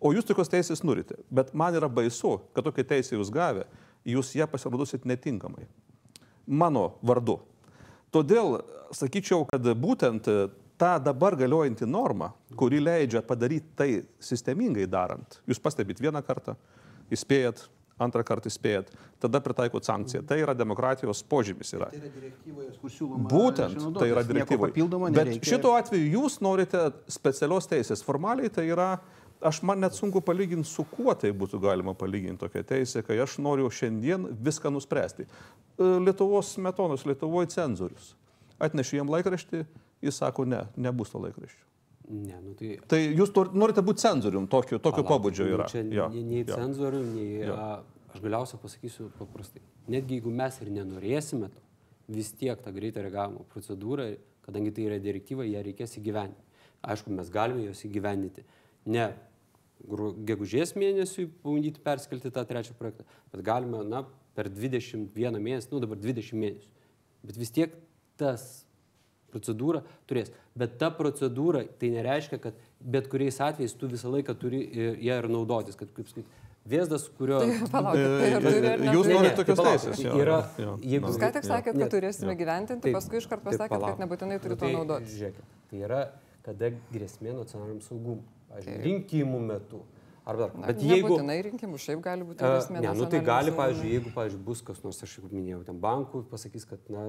O jūs tokios teisės norite. Bet man yra baisu, kad tokią teisę jūs gavę, jūs ją pasinaudosit netinkamai. Mano vardu. Todėl sakyčiau, kad būtent ta dabar galiojanti norma, kuri leidžia padaryti tai sistemingai darant, jūs pastebit vieną kartą, įspėjat, antrą kartą įspėjat, tada pritaikot sankciją. Tai yra demokratijos požymis. Yra. Tai yra direktyvoje, kur siūloma. Būtent tai yra direktyvoje. Bet šituo atveju jūs norite specialios teisės. Formaliai tai yra, aš man net sunku palyginti, su kuo tai būtų galima palyginti tokia teisė, kai aš noriu šiandien viską nuspręsti. E, Lietuvos metonas, Lietuvoje cenzorius. Atnešiu jam laikraštį, jis sako, ne, nebus to laikraščio. Ne, nu tai. Tai jūs tor- norite būti cenzorium, tokio, tokio Palaukit, pobūdžio nu yra. Čia Jo, nei, nei jo. cenzorių, nei... Jo. A, aš galiausiai pasakysiu paprastai. Netgi jeigu mes ir nenorėsime to, vis tiek tą greitą reagavimo procedūrą, kadangi tai yra direktyva, ją reikės įgyvendinti. Aišku, mes galime jos įgyvendinti. Ne gegužės mėnesiui pabandyti perskelti tą trečią projektą, bet galime, na, per 21 mėnesį, nu dabar 20 mėnesių. Bet vis tiek tas procedūra turės. Bet ta procedūra tai nereiškia, kad bet kuriais atvejais tu visą laiką turi i- ją ir naudotis. Kad, kaip sakyti, vėzdas, kurio... Palaukit, tai ar turi ar E, Jūs norite tai tokios teisės. tai jo, yra- jo, jeigu-. Jūs ką tik sakėt, kad turėsime gyventinti, Taip, paskui iškart pasakėt, palauk. kad nebūtinai Nu, turi to tai naudotis. Žiūrėkit, tai yra, kada grėsmė nacionaliniam saugumui. Pavyzdžiui, rinkimų metu. Arba dar. Na, Bet jeigu... Nebūtinai rinkimų, šiaip gali būti grėsmė. Ne, nu tai gali, pavyzdžiui, jeigu, pavyzdžiui, bus kas nors, aš jau minėjau, ten bankų pasakys, kad, na,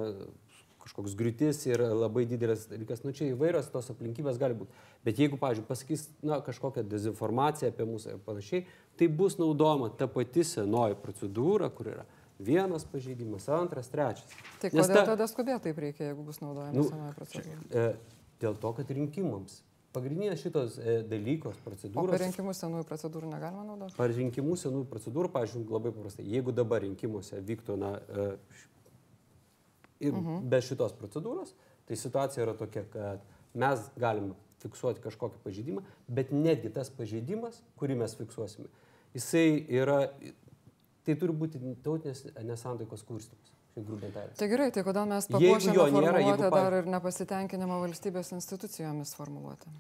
kažkoks griūtis ir labai didelis dalykas, nu čia įvairios tos aplinkybės gali būti. Bet jeigu, pavyzdžiui, pasakys, na, kažkokią dezinformaciją apie mus ir panašiai, tai bus naudojama ta pati senoji procedūra, kur yra vienas pažeidimas, antras, trečias. Tai kodėl ta- tada skubėti taip reikia, jeigu bus naudojama Nu, senoji procedūra? E, dėl to, kad rinkimams. Pagrindinės šitos e, dalykos, procedūros. rinkimus senųjų procedūrų negalima naudoti? Par rinkimų senų procedūrų, pažiūrėjau, labai paprastai. Jeigu dabar rinkimuose vyktų, na, e, ir be šitos procedūros, tai situacija yra tokia, kad mes galime fiksuoti kažkokį pažeidimą, bet netgi tas pažeidimas, kurį mes fiksuosime, jisai yra, tai turi būti tautinės nesantaikos kurstimas. Tai gerai, tai kodėl mes papuošėme jo nėra, formuluotę dar ir nepasitenkinimo valstybės institucijomis formuluotę?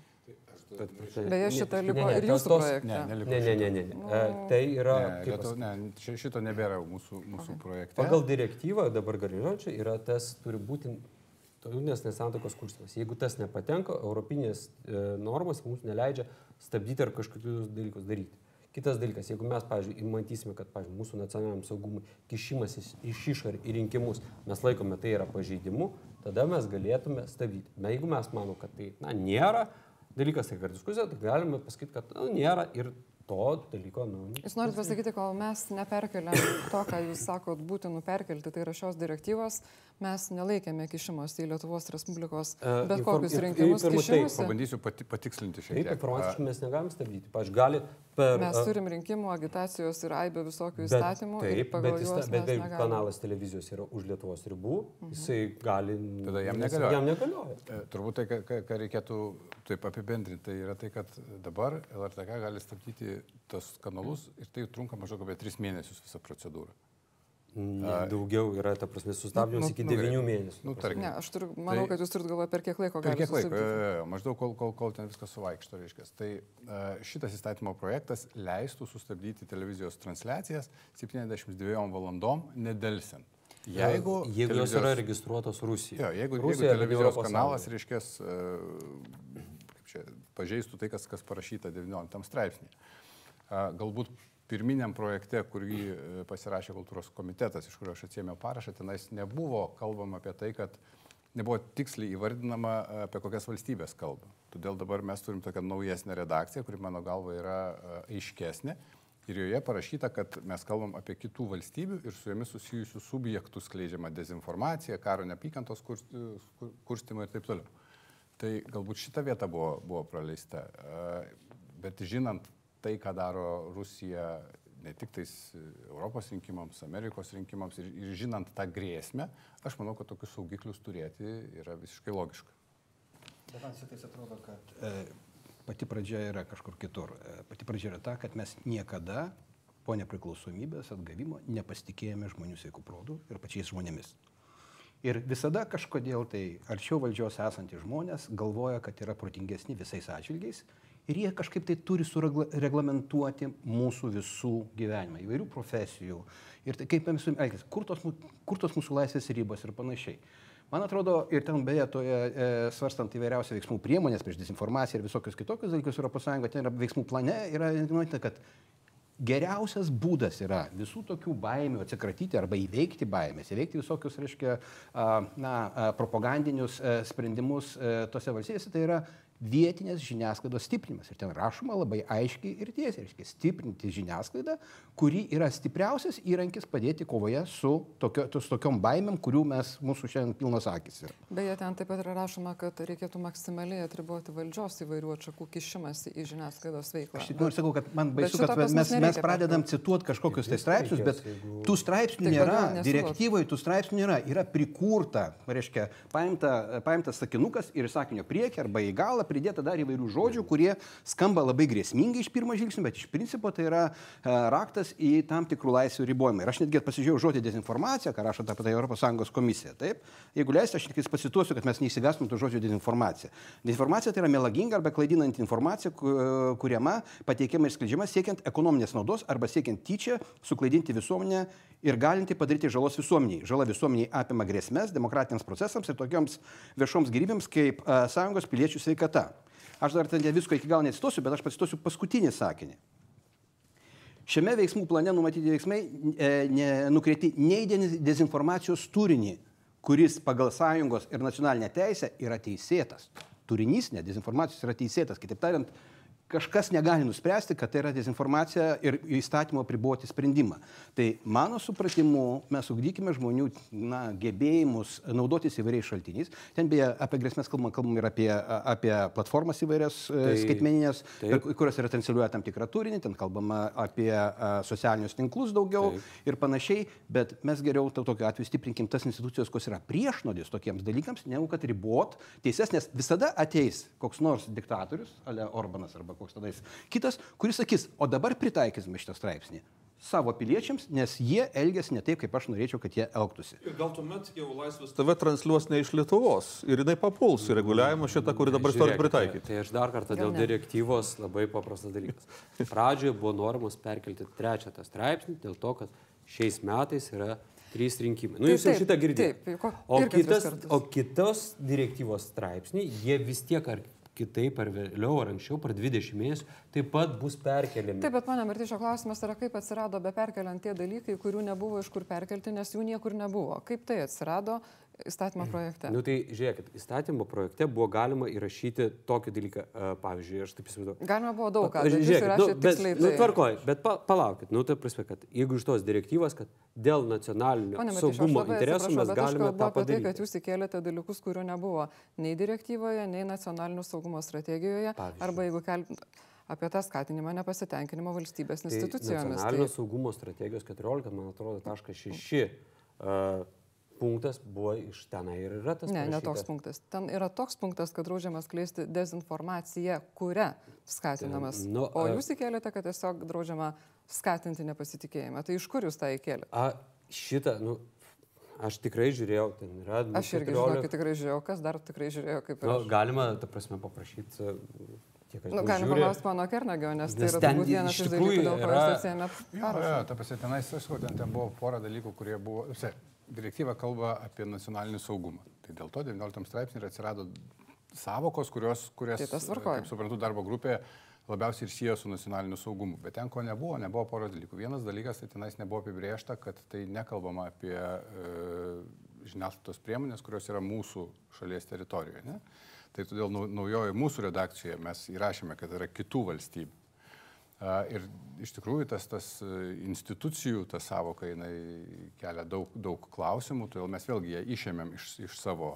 Tad- Beje, ne- šitą liko ne, ir jūsų tos- projekte. Ne. Ne, ne, ne, ne. ne. E, Tai yra, Ne, kaip Lietu, ne ši- šito nebėra mūsų, mūsų projekte. Pagal direktyvą dabar galiojančią yra tas turi būti tautinės nesantokos kursimas. Jeigu tas nepatenka, europinės e, normos mums neleidžia stabdyti ar kažkokius dalykus daryti. Kitas dalykas, jeigu mes, pavyzdžiui, matysime, kad, pavyzdžiui, mūsų nacionaliniam saugumui kišimas iš- iš išorį į rinkimus, mes laikome tai yra pažeidimu, tada mes galėtume stabdyti. Na, jeigu mes manom, kad tai, na, nėra dalykas, tai yra diskusija, tai galime pasakyti, kad, na, nėra ir to dalyko, nu. Jūs norite pasakyti, kol mes neperkeliam to, ką jūs sakot, būtinų perkelti, tai yra šios direktyvos, mes nelaikėme kišimos į Lietuvos Respublikos E, bet inform- kokius rinkimus. ir- ir- taip, kišimąsi. Pabandysiu pati, patikslinti šiek Taip, tiek. informaciškai mes negalim stabdyti. Pavyzdžiui, gali per... Mes a, turim rinkimų, agitacijos ir aibę visokių bet- įstatymų. ir Taip, bet, jis, bet jeigu kanalas televizijos yra už Lietuvos ribų, jisai gali... Tada jam negalioja. Jam negalioja. E, Turbūt tai, ką- ką reikėtų taip apibendrinti, tai yra tai, kad dabar LRTK gali stabdyti tos kanalus ir tai trunka maždaug apie 3 mėnesius visą procedūrą. Ne, daugiau yra, ta prasme, sustabdymas Nu, iki nu, gerai. 9 mėnesių. Nu, prasme. tarkim. Ne, aš turiu, manau, Tai- kad jūs turite galvoje, per kiek laiko Per gali kiek laiko? Jo, jo, jo, Maždaug kol, kol, kol ten viskas suvaikšto, reiškia. Tai e, šitas įstatymo projektas leistų sustabdyti televizijos transliacijas 72 valandom nedelsiant. Jeigu, jeigu jos yra registruotos Rusijoje. Jo, jeigu, Rusija jeigu yra televizijos kanalas, reiškia, kaip čia, pažeistų tai, kas, kas parašyta 19 straipsnė. Galbūt pirminiam projekte, kurį e, pasirašė kultūros komitetas, iš kurio aš atsėmiau parašą, tenais nebuvo kalbama apie tai, kad nebuvo tiksliai įvardinama, e, apie kokias valstybės kalba. Todėl dabar mes turim tokią naujesnę redakciją, kuri mano galva yra e, aiškesnė. Ir joje parašyta, kad mes kalbam apie kitų valstybių ir su jomis susijusių subjektų skleidžiamą dezinformaciją, karo neapykantos kurst- kur- kurstimą ir taip toliau. Tai galbūt šita vieta buvo, buvo praleista. Bet žinant tai, ką daro Rusija ne tik tais Europos rinkimams, Amerikos rinkimams ir, ir žinant tą grėsmę, aš manau, kad tokius saugiklius turėti yra visiškai logiška. Bet man šitais atrodo, kad e, pati pradžia yra kažkur kitur. E, pati pradžia yra ta, kad mes niekada po nepriklausomybės atgavimo nepasitikėjome žmonių sveikų protų ir pačiais žmonėmis. Ir visada kažkodėl tai arčiau valdžios esantys žmonės galvoja, kad yra protingesni visais atžvilgiais ir jie kažkaip tai turi sureglamentuoti mūsų visų gyvenimą, įvairių profesijų ir tai, kaip mes elgtis, kur tos, kur tos mūsų laisvės ribos ir panašiai. Man atrodo, ir ten beje, toje e, svarstant įvairiausią veiksmų priemonės prieš dezinformaciją ir visokius kitokius dalykus Europos Sąjungoje, ten yra veiksmų plane, yra numatyta, kad geriausias būdas yra visų tokių baimių atsikratyti arba įveikti baimės, įveikti visokius, reiškia, na, propagandinius a, sprendimus a, tose valstybėse, tai yra vietinės žiniasklaidos stiprinimas. Ir ten rašoma labai aiškiai ir tiesiai, reiškia, stiprinti žiniasklaidą, kuri yra stipriausias įrankis padėti kovoje su, tokio, su tokiom baimėm, kurių mes mūsų šiandien pilnos akis yra. Beje, ten taip pat yra rašoma, kad reikėtų maksimaliai atriboti valdžios įvairių atšakų kišimasi į žiniasklaidos veiklą. Aš tik noriu sakau, kad man baisu, kad mes, mes pradedam cituoti kažkokius tai straipsnius, bet jeigu- tų straipsnių Tai nėra, direktyvoje tų straipsnių nėra, yra prikurta, reiškia, paimta, paimtas sakinukas ir sakinio priekį arba į galą pridėta dar įvairių žodžių, kurie skamba labai grėsmingai iš pirmo žvilgsnio, bet iš principo tai yra e, raktas į tam tikrų laisvių ribojimą. Ir aš netgi pasižiūrėjau žodį dezinformacija, ką rašo ta pati ES komisija. Taip, jeigu leisite, aš tik pasituosiu, kad mes neįsigastum to žodžio dezinformacija. Dezinformacija tai yra melaginga arba klaidinanti informacija, ku- kuriama, pateikiama ir skleidžiama siekiant ekonominės naudos arba siekiant tyčia suklaidinti visuomenę ir galinti padaryti žalos visuomeniai. Žala visuomeniai apima grėsmės demokratiniams procesams ir tokioms viešoms gyvybėms kaip a, sąjungos piliečių sveikata. Aš dar ten visko iki galo necituosiu, bet aš pacituosiu paskutinį sakinį. Šiame veiksmų plane numatyti veiksmai e, ne, nukreipti ne į deniz- dezinformacijos turinį, kuris pagal sąjungos ir nacionalinę teisę yra teisėtas. Turinys, ne dezinformacijos yra teisėtas. Kitaip tariant, kažkas negali nuspręsti, kad tai yra dezinformacija ir įstatymo priboti sprendimą. Tai mano supratimu, mes ugdykime žmonių na, gebėjimus naudotis įvairiais šaltiniais. Ten beje apie grėsmės kalbama, kalbam ir apie, apie platformas įvairias tai, Tai- skaitmeninės, taip. kurios yra transliuoja tam tikrą turinį, ten kalbama apie a, socialinius tinklus daugiau Taip. ir panašiai, bet mes geriau to, tokiu atveju stiprinkim tas institucijos, kurios yra priešnodis tokiems dalykams, negu kad ribot teises, nes visada ateis koks nors diktatorius, ale Orbanas arba koks tada kitas, kuris sakys, o dabar pritaikysime šitą straipsnį savo piliečiams, nes jie elgesi ne taip, kaip aš norėčiau, kad jie elgtųsi. Ir gal tuomet jau Laisvės TV transliuos ne iš Lietuvos ir jinai papuls į reguliavimą šitą, kurį dabar Žiūrėkite, pritaikyti. Tai aš dar kartą dėl direktyvos labai paprastas dalykas. Pradžioje buvo normas perkelti trečią tą straipsnį dėl to, kad šiais metais yra trys rinkimai. Nu, Tai jūs jau šitą girdėjote. O, kitas, o kitos direktyvos straipsniai, jie vis tiek ar kitaip, ar vėliau, ar anksčiau, per 20 mėnesių, taip pat bus perkeliami. Taip, bet mano Martyšio klausimas yra, kaip atsirado be perkeliant tie dalykai, kurių nebuvo iš kur perkelti, nes jų niekur nebuvo. Kaip tai atsirado įstatymo projekte. Nu tai žiūrėkit, įstatymo projekte buvo galima įrašyti tokį dalyką, uh, pavyzdžiui, aš taip įsivaizduoju. Galima buvo daug ką, bet žiūrėkit, įrašėte bet, tiksliai nu, tai. tvarkoj, bet pa, palaukit, nu tai prasme, kad jeigu iš tos direktyvos, kad dėl nacionalinio aš saugumo interesų mes galime tą apie tai, padaryti. kad jūs įkėlėte dalykus, kurių nebuvo nei direktyvoje, nei nacionalinio saugumo strategijoje, Pavyzdžiui. arba jeigu kelbint apie tą skatinimą nepasitenkinimo valstybės Tai institucijomis. nacionalinio saugumo strategijos 14, man atrodo, taškas 6 uh, punktas buvo iš tenai ir yra tas. Ne, ne parašytas. toks punktas. Ten yra toks punktas, kad draudžiama skleisti dezinformaciją, kuria skatinamas. Nu, O jūs įkėlėte, kad tiesiog draudžiama skatinti nepasitikėjimą. Tai iš kur jūs tą įkėlėte? A, šitą, nu, aš tikrai žiūrėjau, ten yra. nu, Aš irgi 14 žinau, kad tikrai žiūrėjau, kas dar tikrai žiūrėjo, kaip ir Nu, galima, ta prasme, paprašyti, kas Nu, galim žiūri. paklausti mano Kernagio, nes tai Nes yra ten turbūt vienas iš dalykų, dėl ko yra- jis atsėmė jo, ta prasme, tenais, aš sakau, ten, ten buvo pora dalykų, kurie buvo, visi, direktyva kalba apie nacionalinį saugumą. Tai dėl to 19 straipsnė ir atsirado savokos, kurios, kurias, Tai kaip suprantu, darbo grupė labiausiai ir siejo su nacionaliniu saugumu. Bet ten ko nebuvo, nebuvo poros dalykų. Vienas dalykas, tai tenais nebuvo apibriešta, kad tai nekalbama apie e, žiniasklaidos priemonės, kurios yra mūsų šalies teritorijoje. Ne? Tai todėl nau- naujoje mūsų redakcijoje mes įrašėme, kad yra kitų valstybių. Ir iš tikrųjų tas, tas e, institucijų, ta savoka, jinai kelia daug, daug klausimų, todėl mes vėlgi ją išėmėm iš, iš savo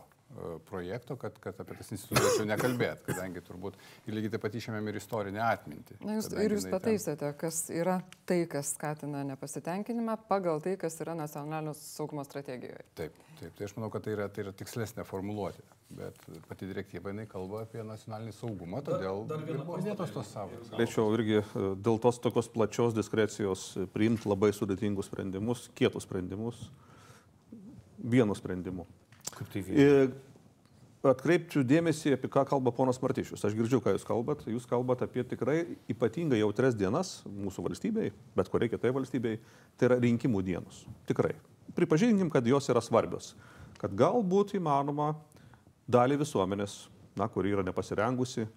projekto, kad, kad apie tas institucijas jau nekalbėt, kadangi turbūt ir lygiai taip pat išėmėm ir istorinę atmintį. Na, jūs, ir jūs jinai ten- pataisėte, kas yra tai, kas skatina nepasitenkinimą pagal tai, kas yra nacionalinio saugumo strategijoje. Taip, taip, tai aš manau, kad tai yra, tai yra tikslesnė formuluotė, bet pati direktyva jinai kalba apie nacionalinį saugumą, todėl ir buvo įdėtos tos savos. Galėčiau irgi e, dėl tos tokios plačios diskrecijos e, priimti labai sudėtingus sprendimus, kietus sprendimus, vienu sprendimu. Kaip tai veikia? Atkreipčiau dėmesį, apie ką kalba ponas Martišius. Aš girdžiu, ką jūs kalbat. Jūs kalbat apie tikrai ypatingai jautres dienas mūsų valstybei, bet kuriai kitai valstybei. Tai yra rinkimų dienos. Tikrai. Pripažinkim, kad jos yra svarbios. Kad galbūt įmanoma dalį visuomenės, na, kuri yra nepasirengusi,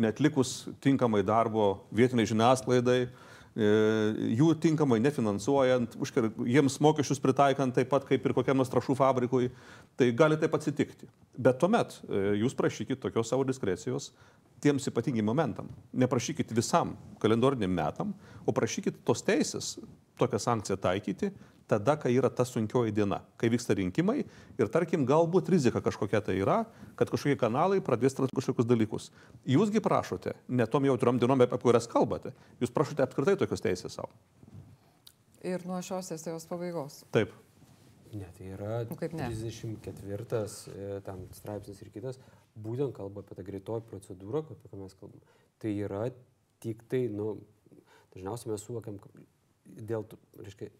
netlikus tinkamai darbo vietiniai žiniasklaidai, jų tinkamai nefinansuojant, užkir- jiems mokesčius pritaikant taip pat kaip ir kokiam nors trašų fabrikui, tai gali taip atsitikti. Bet tuomet e, jūs prašykit tokios savo diskrecijos tiems ypatingai momentam. Neprašykit visam kalendoriniam metam, o prašykit tos teisės tokią sankciją taikyti tada, kai yra ta sunkioji diena, kai vyksta rinkimai ir tarkim galbūt rizika kažkokia tai yra, kad kažkokie kanalai pradės transliuoti kažkokius dalykus. Jūsgi prašote, ne tom jautriom dienom, apie kurias kalbate, jūs prašote apskritai tokios teisės savo. Ir nuo šios sesijos pabaigos. Taip. Ne, tai yra Nu, ne? 34 e, ten straipsnis ir kitas, būtent kalba apie tą greitoji procedūrą, apie ką mes kalbame. Tai yra tik tai, nu, dažniausiai mes suvokiam kad dėl, reiškia,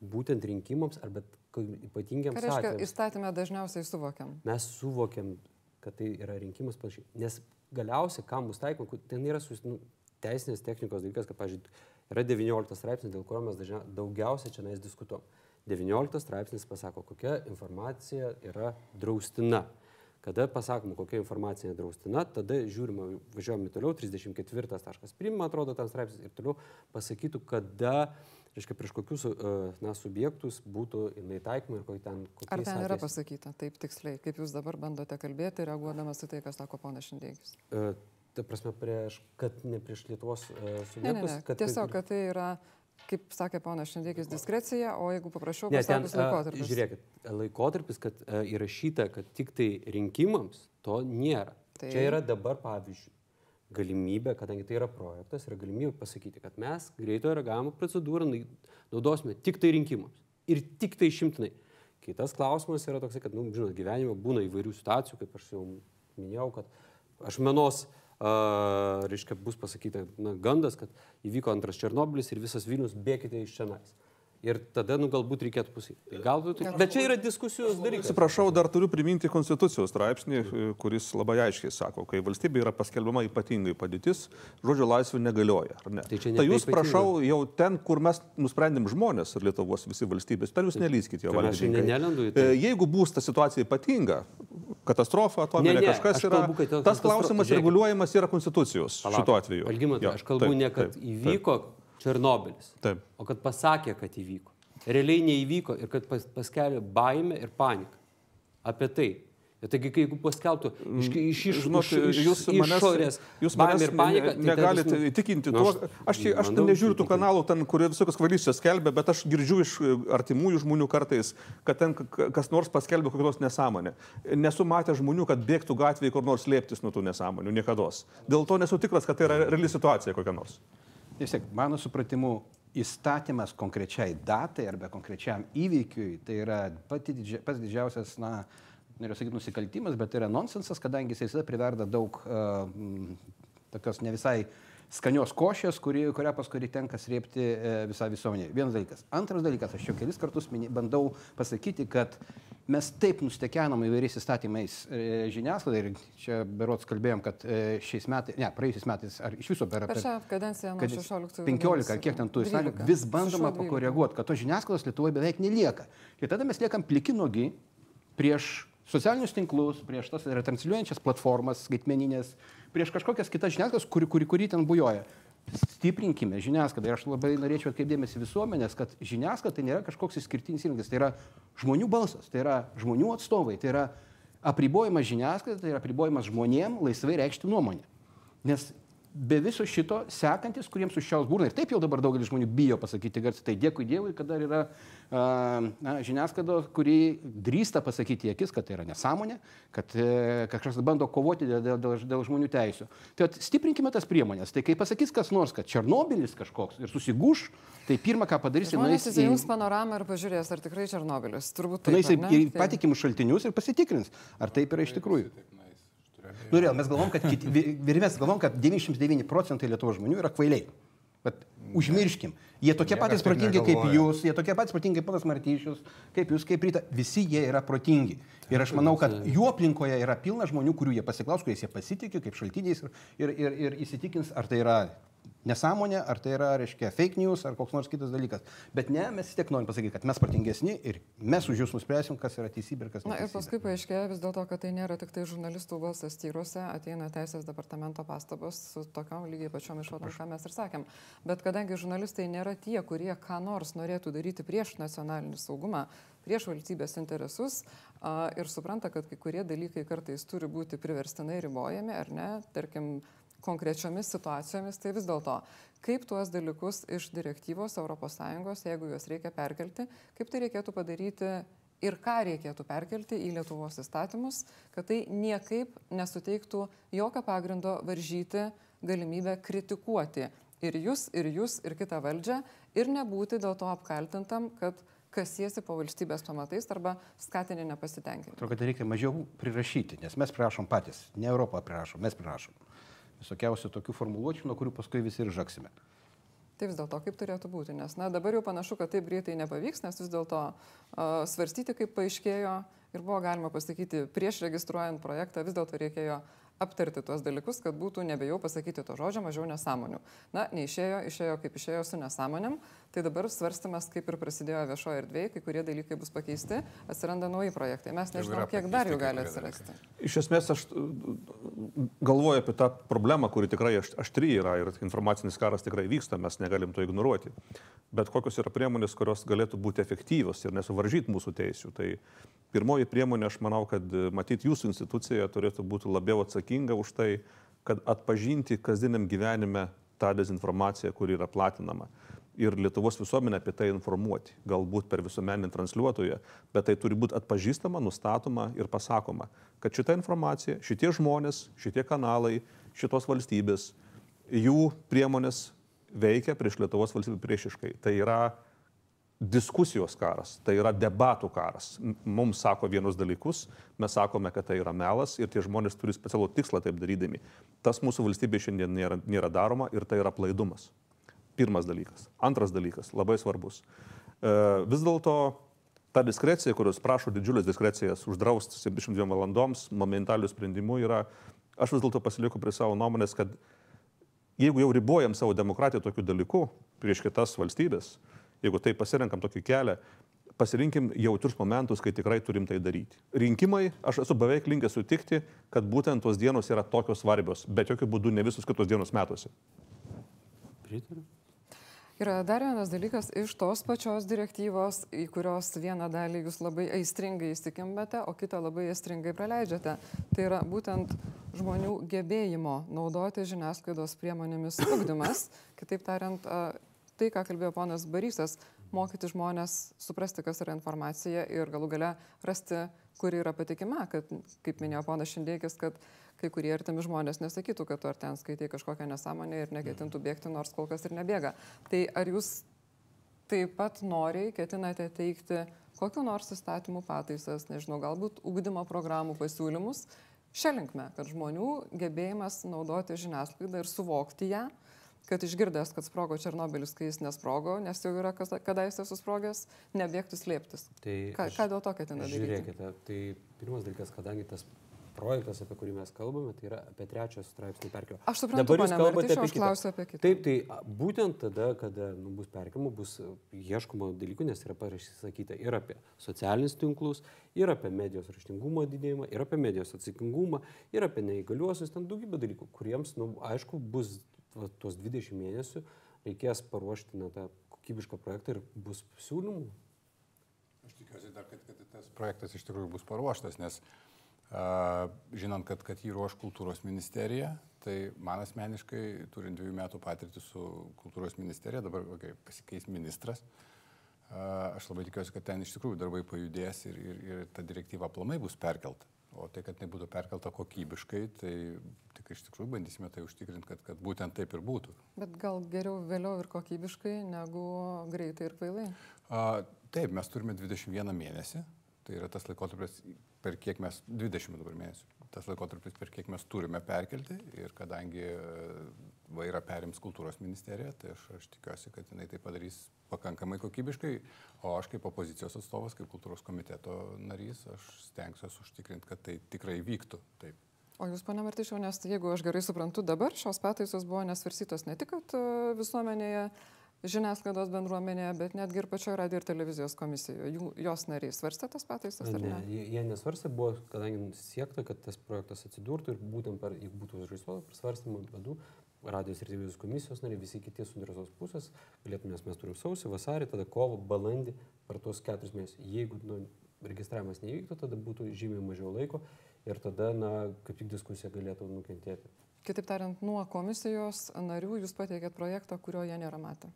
būtent rinkimams arba ypatingiams Ką reiškia, atvejams. įstatymę dažniausiai suvokiam. Mes suvokiam, kad tai yra rinkimas panašiai. Nes galiausiai, kam bus taikoma, ten yra sus, nu, teisinės technikos dalykas, kad, pažiūrėjau, yra 19 straipsnis, dėl kurio mes dažnia, daugiausiai čia mes diskutuom. 19 straipsnis pasako, kokia informacija yra draustina. Kada pasakoma, kokia informacija draustina, tada žiūrima, važiuojame toliau, 34 taškas. Primma, atrodo, ten straipsnis ir toliau pasakytų, kada, reiškia, prieš kokius e, na, subjektus būtų jinai taikoma ir kokie ten... Ar kokiais ten yra atvejais. pasakyta taip tiksliai, kaip jūs dabar bandote kalbėti, reaguodamas į tai, kas sako ponas Šindėgis? E, Ta prasme, prieš, kad ne prieš Lietuvos e, Ne, ne, subjektus, ne. kad... Tiesiog, kad tai yra, kaip sakė ponas Šindėgis, diskrecija, o jeigu paprašiau, e, laikotarpis. žiūrėkit, laikotarpis, kad e, įrašyta, kad tik tai rinkimams, to nėra. Tai- Čia yra dabar, pavyzdžiui, galimybė, kadangi tai yra projektas, yra galimybė pasakyti, kad mes greitojo reagavimo procedūrą naudosime tik tai rinkimams. Ir tik tai šimtinai. Kitas klausimas yra toks, kad, nu, žinot, gyvenime būna įvairių situacijų, kaip aš jau minėjau, kad aš menos, uh, reiškia, bus pasakyta na, gandas, kad įvyko antras Černobilis ir visas Vilnius bėkite iš čionais. Ir tada, nu, galbūt reikėtų pusyti. Tai galbūt, bet čia yra diskusijos dalykas. Atsiprašau, dar turiu priminti konstitucijos straipsnį, kuris labai aiškiai sako, kai valstybė yra paskelbiama ypatingai padėtis, žodžio laisvė negalioja. ar Ne? Tai ne tai jūs, ypatingą. prašau, jau ten, kur mes nusprendėm žmonės ir Lietuvos visi valstybės, ten jūs nelyskite jo Tai valdininkai. ne- tai. E, Jeigu bus ta situacija ypatinga, katastrofa, atominė Ne, ne, kažkas yra, kalbu, tas klausimas žiūrėkit. reguliuojamas yra konstitucijos šituo atveju. Algimantai, Jo, aš kalbu taip, ne, kad taip, įvyko Černobilis, Taip. o kad pasakė, kad įvyko. Realiai neįvyko ir kad pas, paskelbė baimę ir paniką. apie tai. Ir taigi, kai jeigu paskelbtų iš, iš, iš, Žinot, iš, iš, jūs manęs, išorės jūs manęs ir paniką, ne- negalite tai įtikinti tuo. aš- Aš, aš manau, nežiūriu tų kanalų, ten, kurie visokios kvalystės skelbia, bet aš girdžiu iš e, artimųjų žmonių kartais, kad ten kas nors paskelbė kokios nesąmonę. Nesu matęs žmonių, kad bėgtų gatvėje kur nors slėptis nuo tų nesąmonių, niekada. Dėl to nesu tikras, kad tai yra reali situacija kokia nors. Vis tiek, mano supratimu, įstatymas konkrečiai datai arba konkrečiam įvykiui tai yra didžia, pats didžiausias, na, noriu sakyti, nusikaltimas, bet tai yra nonsensas, kadangi jis visada priverda daug uh, tokios ne visai skanios košės, kuri, kurią paskui tenka srėpti e, visą visuomenę. Vienas dalykas. Antras dalykas, aš jau kelis kartus bandau pasakyti, kad mes taip nustekenam įvairiais įstatymais e, žiniasklaidai ir čia berots kalbėjom, kad e, šiais metais, ne, praėjusiais metais, ar iš viso per... Per šią kadenciją kad 16 15 ar kiek ten tų įstatymų, 12. vis bandoma Su šiuo 12. pakoreguoti, kad to žiniasklaidos Lietuvoje beveik nelieka. Ir tada mes liekam pliki nogi prieš socialinius tinklus, prieš tas retransliuojančias platformas skaitmeninės, prieš kažkokias kitas žiniasklaidas, kuri, kuri, kuri ten bujoja. Stiprinkime žiniasklaidą ir aš labai norėčiau atkreipdėmėsi visuomenės, kad žiniasklaida tai nėra kažkoks išskirtinis įrankis, tai yra žmonių balsas, tai yra žmonių atstovai, tai yra apribojimas žiniasklaida, tai yra apribojimas žmonėm laisvai reikšti nuomonę. Nes be viso šito sekantis, kuriems užšiaus burną, ir taip jau dabar daugelis žmonių bijo pasakyti garsiai, tai dėkui Dievui, kad dar yra a, na, žiniasklaida, kuri drįsta pasakyti į akis, kad tai yra nesąmonė, kad e, kažkas bando kovoti dėl, dėl, dėl, dėl žmonių teisų. Tai vat stiprinkime tas priemonės. Tai kai pasakys kas nors, kad Černobilis kažkoks ir susigūš, tai pirmą ką padarys, Žmonės nueis įsijungs panoramą ir pažiūrės, ar tikrai Černobilis. Turbūt taip. nueis į, ar ne? į Tai- patikimus šaltinius ir pasitikrins, ar taip yra iš tikrųjų. Nu, real, mes galvom, kad, kiti, mes galvom, kad 99 procentai Lietuvos žmonių yra kvailiai. Bet užmirškim. Jie tokie Niekas patys protingi kaip jūs, jie tokie patys protingi kaip panas Martyšius, kaip jūs, kaip Ryta. Visi jie yra protingi. Ir aš manau, kad jų aplinkoje yra pilna žmonių, kurių jie pasiklaus, kuriais jie pasitikė, kaip šaltiniais ir, ir, ir, ir įsitikins, ar tai yra nesąmonė, ar tai yra, reiškia, fake news, ar koks nors kitas dalykas. Bet ne, mes tiek norim pasakyti, kad mes protingesni ir mes už jūs nuspręsim, kas yra teisybė ir kas Na ir paskui paaiškėjo vis dėlto, kad tai nėra tik tai žurnalistų balsas tyruose, ateina teisės departamento pastabos su tokiam lygiai pačiom išvadom, ką mes ir sakėm. Bet kadangi žurnalistai nėra tie, kurie ką nors norėtų daryti prieš nacionalinį saugumą, prieš valstybės interesus a, ir supranta, kad kai kurie dalykai kartais turi būti priverstinai ribojami, ar ne, tarkim, konkrečiomis situacijomis, tai vis dėlto, kaip tuos dalykus iš direktyvos ES, jeigu juos reikia perkelti, kaip tai reikėtų padaryti ir ką reikėtų perkelti į Lietuvos įstatymus, kad tai niekaip nesuteiktų jokio pagrindo varžyti galimybę kritikuoti ir jūs, ir jūs, ir kitą valdžią ir nebūti dėl to apkaltintam, kad kasiesi po valstybės pamatais arba skatini nepasitenkinimą. Atrodo, kad reikia mažiau prirašyti, nes mes prirašom patys, ne Europą prirašom, mes prirašom. Visokiausių tokių formuluočių, nuo kurių paskui visi ir žaksime. Tai vis dėlto kaip turėtų būti, nes na, dabar jau panašu, kad taip greitai nepavyks, nes vis dėlto uh, svarstyti, kaip paaiškėjo ir buvo galima pasakyti prieš registruojant projektą, vis dėlto reikėjo aptarti tuos dalykus, kad būtų nebejau pasakyti to žodžio mažiau nesąmonių. Na, neišėjo, išėjo kaip išėjo su nesąmonėm, tai dabar svarstymas, kaip ir prasidėjo viešoje erdvėje, kai kurie dalykai bus pakeisti, atsiranda nauji projektai. Mes nežinom, kiek dar jų gali atsirasti. Iš esmės aš galvoju apie tą problemą, kuri tikrai aš- aštri yra ir informacinis karas tikrai vyksta, mes negalim to ignoruoti. Bet kokios yra priemonės, kurios galėtų būti efektyvios ir nesuvaržyti mūsų teisių. Tai pirmoji priemonė, aš manau, kad matyti jūsų institucija turėtų būti labiau atsakinga už tai, kad atpažinti kasdieniam gyvenime tą dezinformaciją, kuri yra platinama. Ir Lietuvos visuomenę apie tai informuoti, galbūt per visuomeninį transliuotoją, bet tai turi būti atpažįstama, nustatoma ir pasakoma, kad šita informacija, šitie žmonės, šitie kanalai, šitos valstybės, jų priemonės veikia prieš Lietuvos valstybę priešiškai. Tai yra diskusijos karas, tai yra debatų karas. Mums sako vienus dalykus, mes sakome, kad tai yra melas ir tie žmonės turi specialų tikslą taip darydami. Tas mūsų valstybė šiandien nėra, nėra daroma ir tai yra plaidumas. Pirmas dalykas. Antras dalykas, labai svarbus. E, vis dėlto ta diskrecija, kurios prašo didžiulės diskrecijas uždrausti 72 valandoms momentalių sprendimų yra, aš vis dėlto pasilieku prie savo nuomonės, kad jeigu jau ribojam savo demokratiją tokiu dalyku prieš kitas valstybės, jeigu tai pasirenkam tokį kelią, pasirinkim jautrius momentus, kai tikrai turim tai daryti. Rinkimai, aš esu beveik linkęs sutikti, kad būtent tos dienos yra tokios svarbios, bet jokių būdų ne visus kitos dienos metuose. Pritariu. Yra dar vienas dalykas iš tos pačios direktyvos, į kurios vieną dalį jūs labai aistringai įsikimbate, o kitą labai aistringai praleidžiate. Tai yra būtent žmonių gebėjimo naudoti žiniasklaidos priemonėmis ugdymas. Kitaip tariant, tai, ką kalbėjo ponas Barysas, mokyti žmonės suprasti, kas yra informacija ir galų gale rasti, kuri yra patikima, kad, kaip minėjo ponas Šindėkis, kad kai kurie artimi žmonės nesakytų, kad tu ar ten skaitai kažkokią nesąmonę ir neketintų bėgti, nors kol kas ir nebėga. Tai ar jūs taip pat noriai ketinate teikti kokiu nors įstatymų pataisas, nežinau, galbūt ugdymo programų pasiūlymus šią linkmę, kad žmonių gebėjimas naudoti žiniasklaidą ir suvokti ją, kad išgirdęs, kad sprogo Černobilis, kai jis nesprogo, nes jau yra kadaise susprogęs, nebėgtų slėptis. Tai ką, ką dėl to ketina daryti? Žiūrėkite, tai pirmas dalykas, kadangi tas projektas, apie kurį mes kalbame, tai yra apie trečią straipsnį perkelimo. Aš suprantu, Dabar jūs kalbate apie, klausiu apie kitą. Taip, tai būtent tada, kada nu, bus perkelimo, bus ieškoma dalykų, nes yra parašyta ir apie socialinius tinklus, ir apie medijos raštingumo didėjimą, ir apie medijos atsakingumą, ir apie neįgaliuosius, ten daugybė dalykų, kuriems, nu, aišku, bus va, tuos 20 mėnesių reikės paruošti na, tą kokybišką projektą ir bus siūlymų. Aš tikiuosi dar, kad, kad tas projektas iš tikrųjų bus paruoštas, nes uh, žinant, kad, kad jį ruoš kultūros ministerija, tai man asmeniškai, turint dviejų metų patirtį su kultūros ministerija, dabar okay, pasikeis ministras, aš labai tikiuosi, kad ten iš tikrųjų darbai pajudės ir, ir, ir ta direktyva aplamai bus perkelta. O tai, kad nebūtų perkelta kokybiškai, tai tik iš tikrųjų bandysime tai užtikrinti, kad, kad būtent taip ir būtų. Bet gal geriau vėliau ir kokybiškai, negu greitai ir kvailai? A, taip, mes turime 21 mėnesį Tai yra tas laikotarpis, per kiek mes, 20 dabar mėnesių, tas laikotarpis, per kiek mes turime perkelti ir kadangi vairą perims kultūros ministerija, tai aš, aš tikiuosi, kad jinai tai padarys pakankamai kokybiškai, o aš kaip opozicijos atstovas, kaip kultūros komiteto narys, aš stengsiuosi užtikrinti, kad tai tikrai vyktų. Taip. O jūs, pane Martišiau, nes jeigu aš gerai suprantu, dabar šios pataisos buvo nesvarsytos ne tik e, visuomenėje, žiniasklaidos bendruomenėje, bet netgi ir pačioje radio ir televizijos komisijoje. Jų, jos nariai svarstė tas pataisas ar ne? ne? Jie, jie nesvarstė, buvo, kadangi siekta, kad tas projektas atsidurtų ir būtent per, jeigu būtų užregistruota per svarstymą bedų, radijos ir televizijos komisijos nariai, visi kiti suinteresuotos pusės, galėtume, nes mes turim sausį, vasarį, tada kovo, balandį per tuos keturis mėnesius. Jeigu nu, registravimas nevyktų, tada būtų žymiai mažiau laiko ir tada, na, kaip tik diskusija galėtų nukentėti. Kitaip tariant, nuo komisijos narių jūs pateikėt projektą, kurio jie nėra matę.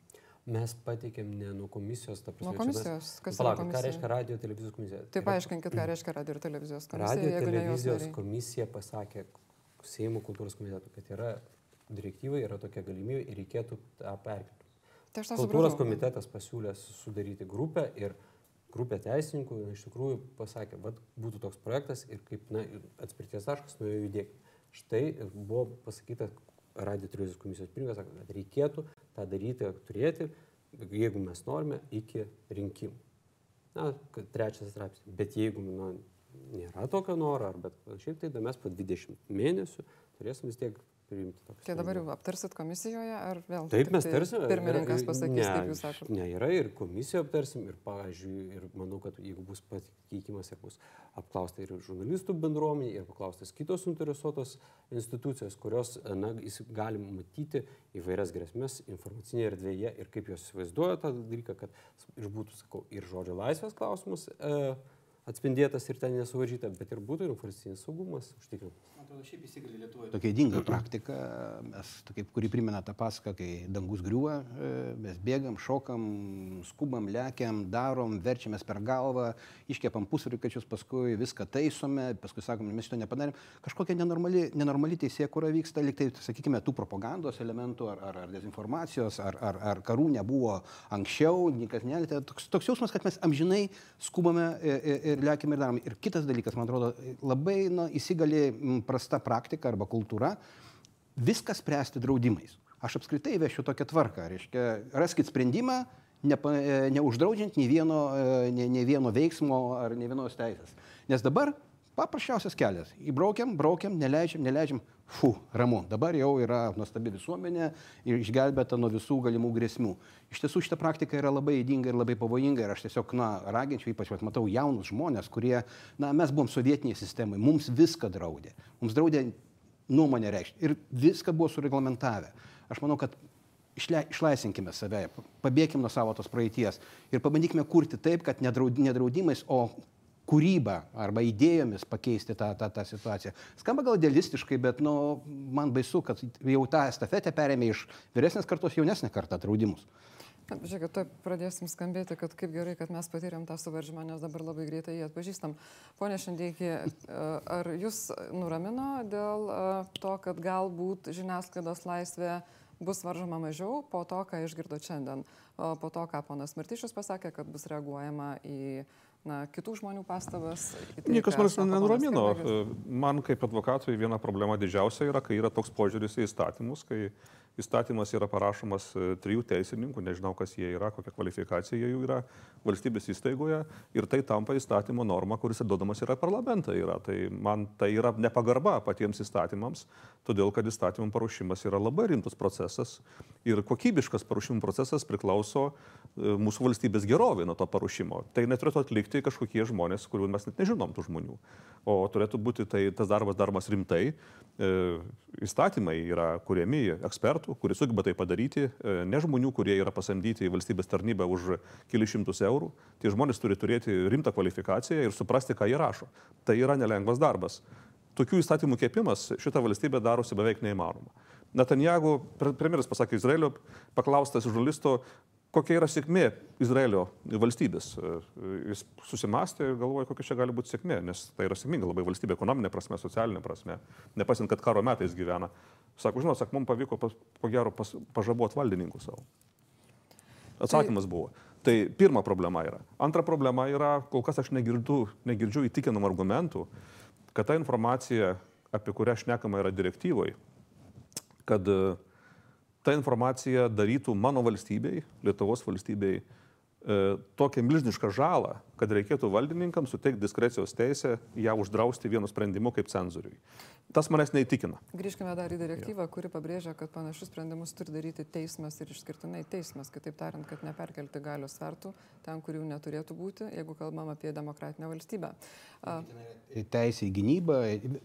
Mes pateikėm ne nuo komisijos, ta prasme. Nuo komisijos, mes... kas Palauk, komisija? ką reiškia radio televizijos komisija? Taip, paaiškinkit, ką reiškia radio ir televizijos komisija. Radio televizijos komisija pasakė Seimo kultūros komitetų, kad yra direktyvai, yra tokia galimybė ir reikėtų tą perkelti. Tai kultūros komitetas pasiūlė sudaryti grupę ir grupė teisininkų iš tikrųjų pasakė, kad būtų toks projektas ir kaip na, atspirties taškas nuo jo judėti. Štai buvo pasakyta radio televizijos komisijos pirmininkas, kad reikėtų tą daryti, turėti, jeigu mes norime, iki rinkimų. Na, trečias straipsnis. Bet jeigu na, nėra tokio noro, ar bet šiaip tai mes po 20 mėnesių turėsim vis tiek priimti. Tai dabar jau aptarsit komisijoje ar vėl? Taip, mes tarsime. Pirmininkas pasakys, ne, kaip jūs sakote. Ne, yra ir komisiją aptarsim, ir, pavyzdžiui, ir manau, kad jeigu bus pateikimas ir bus apklausta ir žurnalistų bendruomenė, ir paklaustas kitos suinteresuotos institucijos, kurios, na, gali matyti įvairias grėsmės informacinėje erdvėje ir kaip jos įsivaizduoja tą dalyką, kad išbūtų, sakau, ir žodžio laisvės klausimus. E, atspindėtas ir ten nesuvaržyta, bet ir būtų ir informacinis saugumas užtikrintas šiaip įsigali Lietuvoje tokia įdinga praktika, mes, kaip, kuri primena tą paską, kai dangus griūva, e, mes bėgam, šokam, skubam, lekiam, darom, verčiamės per galvą, iškepam pusrikačius, paskui viską taisome, paskui sakom, mes to nepadarėm. Kažkokia nenormali, nenormali teisė, kur vyksta, liktai, sakykime, tų propagandos elementų ar, ar, ar dezinformacijos, ar, ar, ar karų nebuvo anksčiau, niekas nelėtė. Toks, toks jausmas, kad mes amžinai skubame ir, ir, ir lekiam ir darom. Ir kitas dalykas, man atrodo, labai nu, įsigali pras įprasta praktika arba kultūra viską spręsti draudimais. Aš apskritai vešiu tokią tvarką. Reiškia, raskit sprendimą, nepa, e, neuždraudžiant nei vieno, nei, nei vieno veiksmo ar nei vienos teisės. Nes dabar paprasčiausias kelias. Įbraukiam, braukiam, neleidžiam, neleidžiam. Fu, ramu. Dabar jau yra nuostabi visuomenė ir išgelbėta nuo visų galimų grėsmių. Iš tiesų šita praktika yra labai įdinga ir labai pavojinga ir aš tiesiog, na, raginčiau, ypač vat, matau jaunus žmonės, kurie, na, mes buvom sovietiniai sistemai, mums viską draudė. Mums draudė nuomonę reikšti ir viską buvo sureglamentavę. Aš manau, kad išle, išlaisinkime save, pabėgime nuo savo tos praeities ir pabandykime kurti taip, kad nedraudimais, o kūryba arba idėjomis pakeisti tą, tą, tą situaciją. Skamba gal idealistiškai, bet nu, man baisu, kad jau tą estafetę perėmė iš vyresnės kartos jaunesnė karta draudimus. Žiūrėkit, taip pradėsim skambėti, kad kaip gerai, kad mes patyrėm tą suvaržymą, nes dabar labai greitai jį atpažįstam. Pone Šandėkį, ar jūs nuramino dėl to, kad galbūt žiniasklaidos laisvė bus varžoma mažiau po to, ką išgirdo šiandien, po to, ką ponas Martyšius pasakė, kad bus reaguojama į na, kitų žmonių pastabas. Tai, Niekas manęs nenuramino. Man kaip advokatui viena problema didžiausia yra, kai yra toks požiūris į įstatymus, kai įstatymas yra parašomas e, trijų teisininkų, nežinau, kas jie yra, kokia kvalifikacija jų yra valstybės įstaigoje ir tai tampa įstatymo norma, kuris duodamas yra parlamentą. Yra. Tai man tai yra nepagarba patiems įstatymams, todėl kad įstatymų paruošimas yra labai rimtas procesas ir kokybiškas paruošimų procesas priklauso e, mūsų valstybės gerovė nuo to paruošimo. Tai neturėtų atlikti kažkokie žmonės, kurių mes net nežinom tų žmonių, o turėtų būti tai, tas darbas daromas rimtai. E, įstatymai yra kuriami ekspertų kurie sugeba tai padaryti, e, ne žmonių, kurie yra pasamdyti į valstybės tarnybą už kelius šimtus eurų. Tie žmonės turi turėti rimtą kvalifikaciją ir suprasti, ką jie rašo. Tai yra nelengvas darbas. Tokių įstatymų kėpimas šitą valstybę darosi beveik neįmanoma. Netanjahu, premjeras pasakė Izraelio, paklaustas žurnalisto, kokia yra sėkmė Izraelio valstybės. Jis susimastė ir galvoja, kokia čia gali būti sėkmė, nes tai yra sėkminga labai valstybė ekonominė prasme, socialinė prasme, nepasint, kad karo metais gyvena. Sako, žinot, sak, mums pavyko pas, po gero pas, pažaboti valdininkų savo. Atsakymas tai... buvo. Tai pirma problema yra. Antra problema yra, kol kas aš negirdžiu, negirdžiu įtikinamų argumentų, kad ta informacija, apie kurią šnekama yra direktyvoj, kad uh, ta informacija darytų mano valstybei, Lietuvos valstybei, e, tokią milžinišką žalą, kad reikėtų valdininkams suteikti diskrecijos teisę ją uždrausti vienu sprendimu kaip cenzoriui. Tas manęs neįtikina. Grįžkime dar į direktyvą, kuri pabrėžia, kad panašius sprendimus turi daryti teismas ir išskirtinai teismas, kitaip tariant, kad neperkelti galios svertų ten, kur jų neturėtų būti, jeigu kalbam apie demokratinę valstybę. Teisė į gynybą,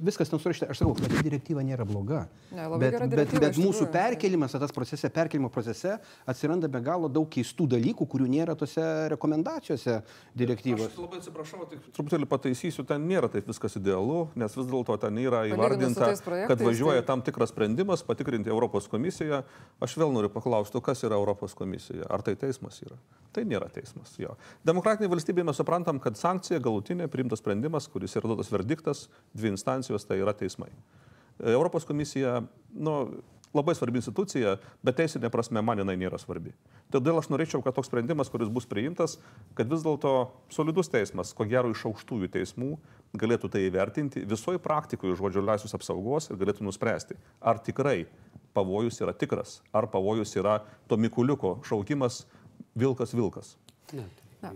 viskas ten surašyta. Aš sakau, kad direktyva nėra bloga. Ne, bet, bet, bet mūsų perkelimas, tas procese, perkelimo procese atsiranda be galo daug keistų dalykų, kurių nėra tose rekomendacijose direktyvos. Aš labai atsiprašau, tik truputėlį pataisysiu, ten nėra taip viskas idealu, nes vis dėlto ten yra įvardinta kad važiuoja tai... tam tikras sprendimas patikrinti Europos komisiją. Aš vėl noriu paklausti, kas yra Europos komisija? Ar tai teismas yra? Tai nėra teismas. Jo. Demokratinėje valstybėje mes suprantam, kad sankcija galutinė priimtas sprendimas, kuris yra duotas verdiktas, dvi instancijos tai yra teismai. Europos komisija, nu, labai svarbi institucija, bet teisinė prasme man jinai nėra svarbi. Todėl aš norėčiau, kad toks sprendimas, kuris bus priimtas, kad vis dėlto solidus teismas, ko gero iš aukštųjų teismų, galėtų tai įvertinti visoje praktikoje žodžio laisvės apsaugos ir galėtų nuspręsti, ar tikrai pavojus yra tikras, ar pavojus yra to Mikuliuko šaukimas Vilkas Vilkas. Ne, tai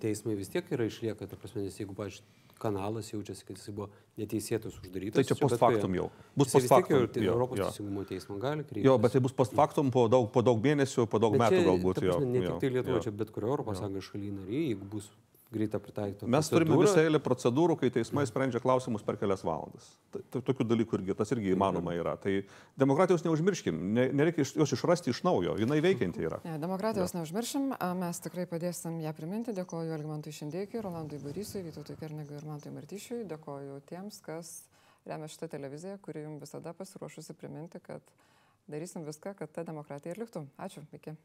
teismai vis tiek yra išlieka, ta prasme, nes jeigu, pažiūrėjau, kanalas jaučiasi, kad jis buvo neteisėtas uždarytas. Tai čia post factum jau. Bus post factum. Tai Europos teisingumo teismo gali kreiptis. Jo, bet tai bus post factum po daug, po daug mėnesių, po daug bet metų čia, galbūt. Prasme, jo, ne tik tai Lietuva, čia bet kurio Europos Sąjungos šalyje nariai, jeigu bus greitą pritaikytą. Mes turime visą eilę procedūrų, kai teismai sprendžia klausimus per kelias valandas. Tokių dalykų irgi, tas irgi įmanoma yra. Tai demokratijos neužmirškim, nereikia jos išrasti iš naujo, jinai veikianti yra. Ne, demokratijos ja. neužmiršim, mes tikrai padėsim ją priminti. Dėkoju Algimantui Šindėkiui, Rolandui Barysui, Vytautui Kernegui ir Mantui Martyšiui. Dėkoju tiems, kas remia šitą televiziją, kuri jums visada pasiruošusi priminti, kad darysim viską, kad ta demokratija ir liktų. Ačiū, iki.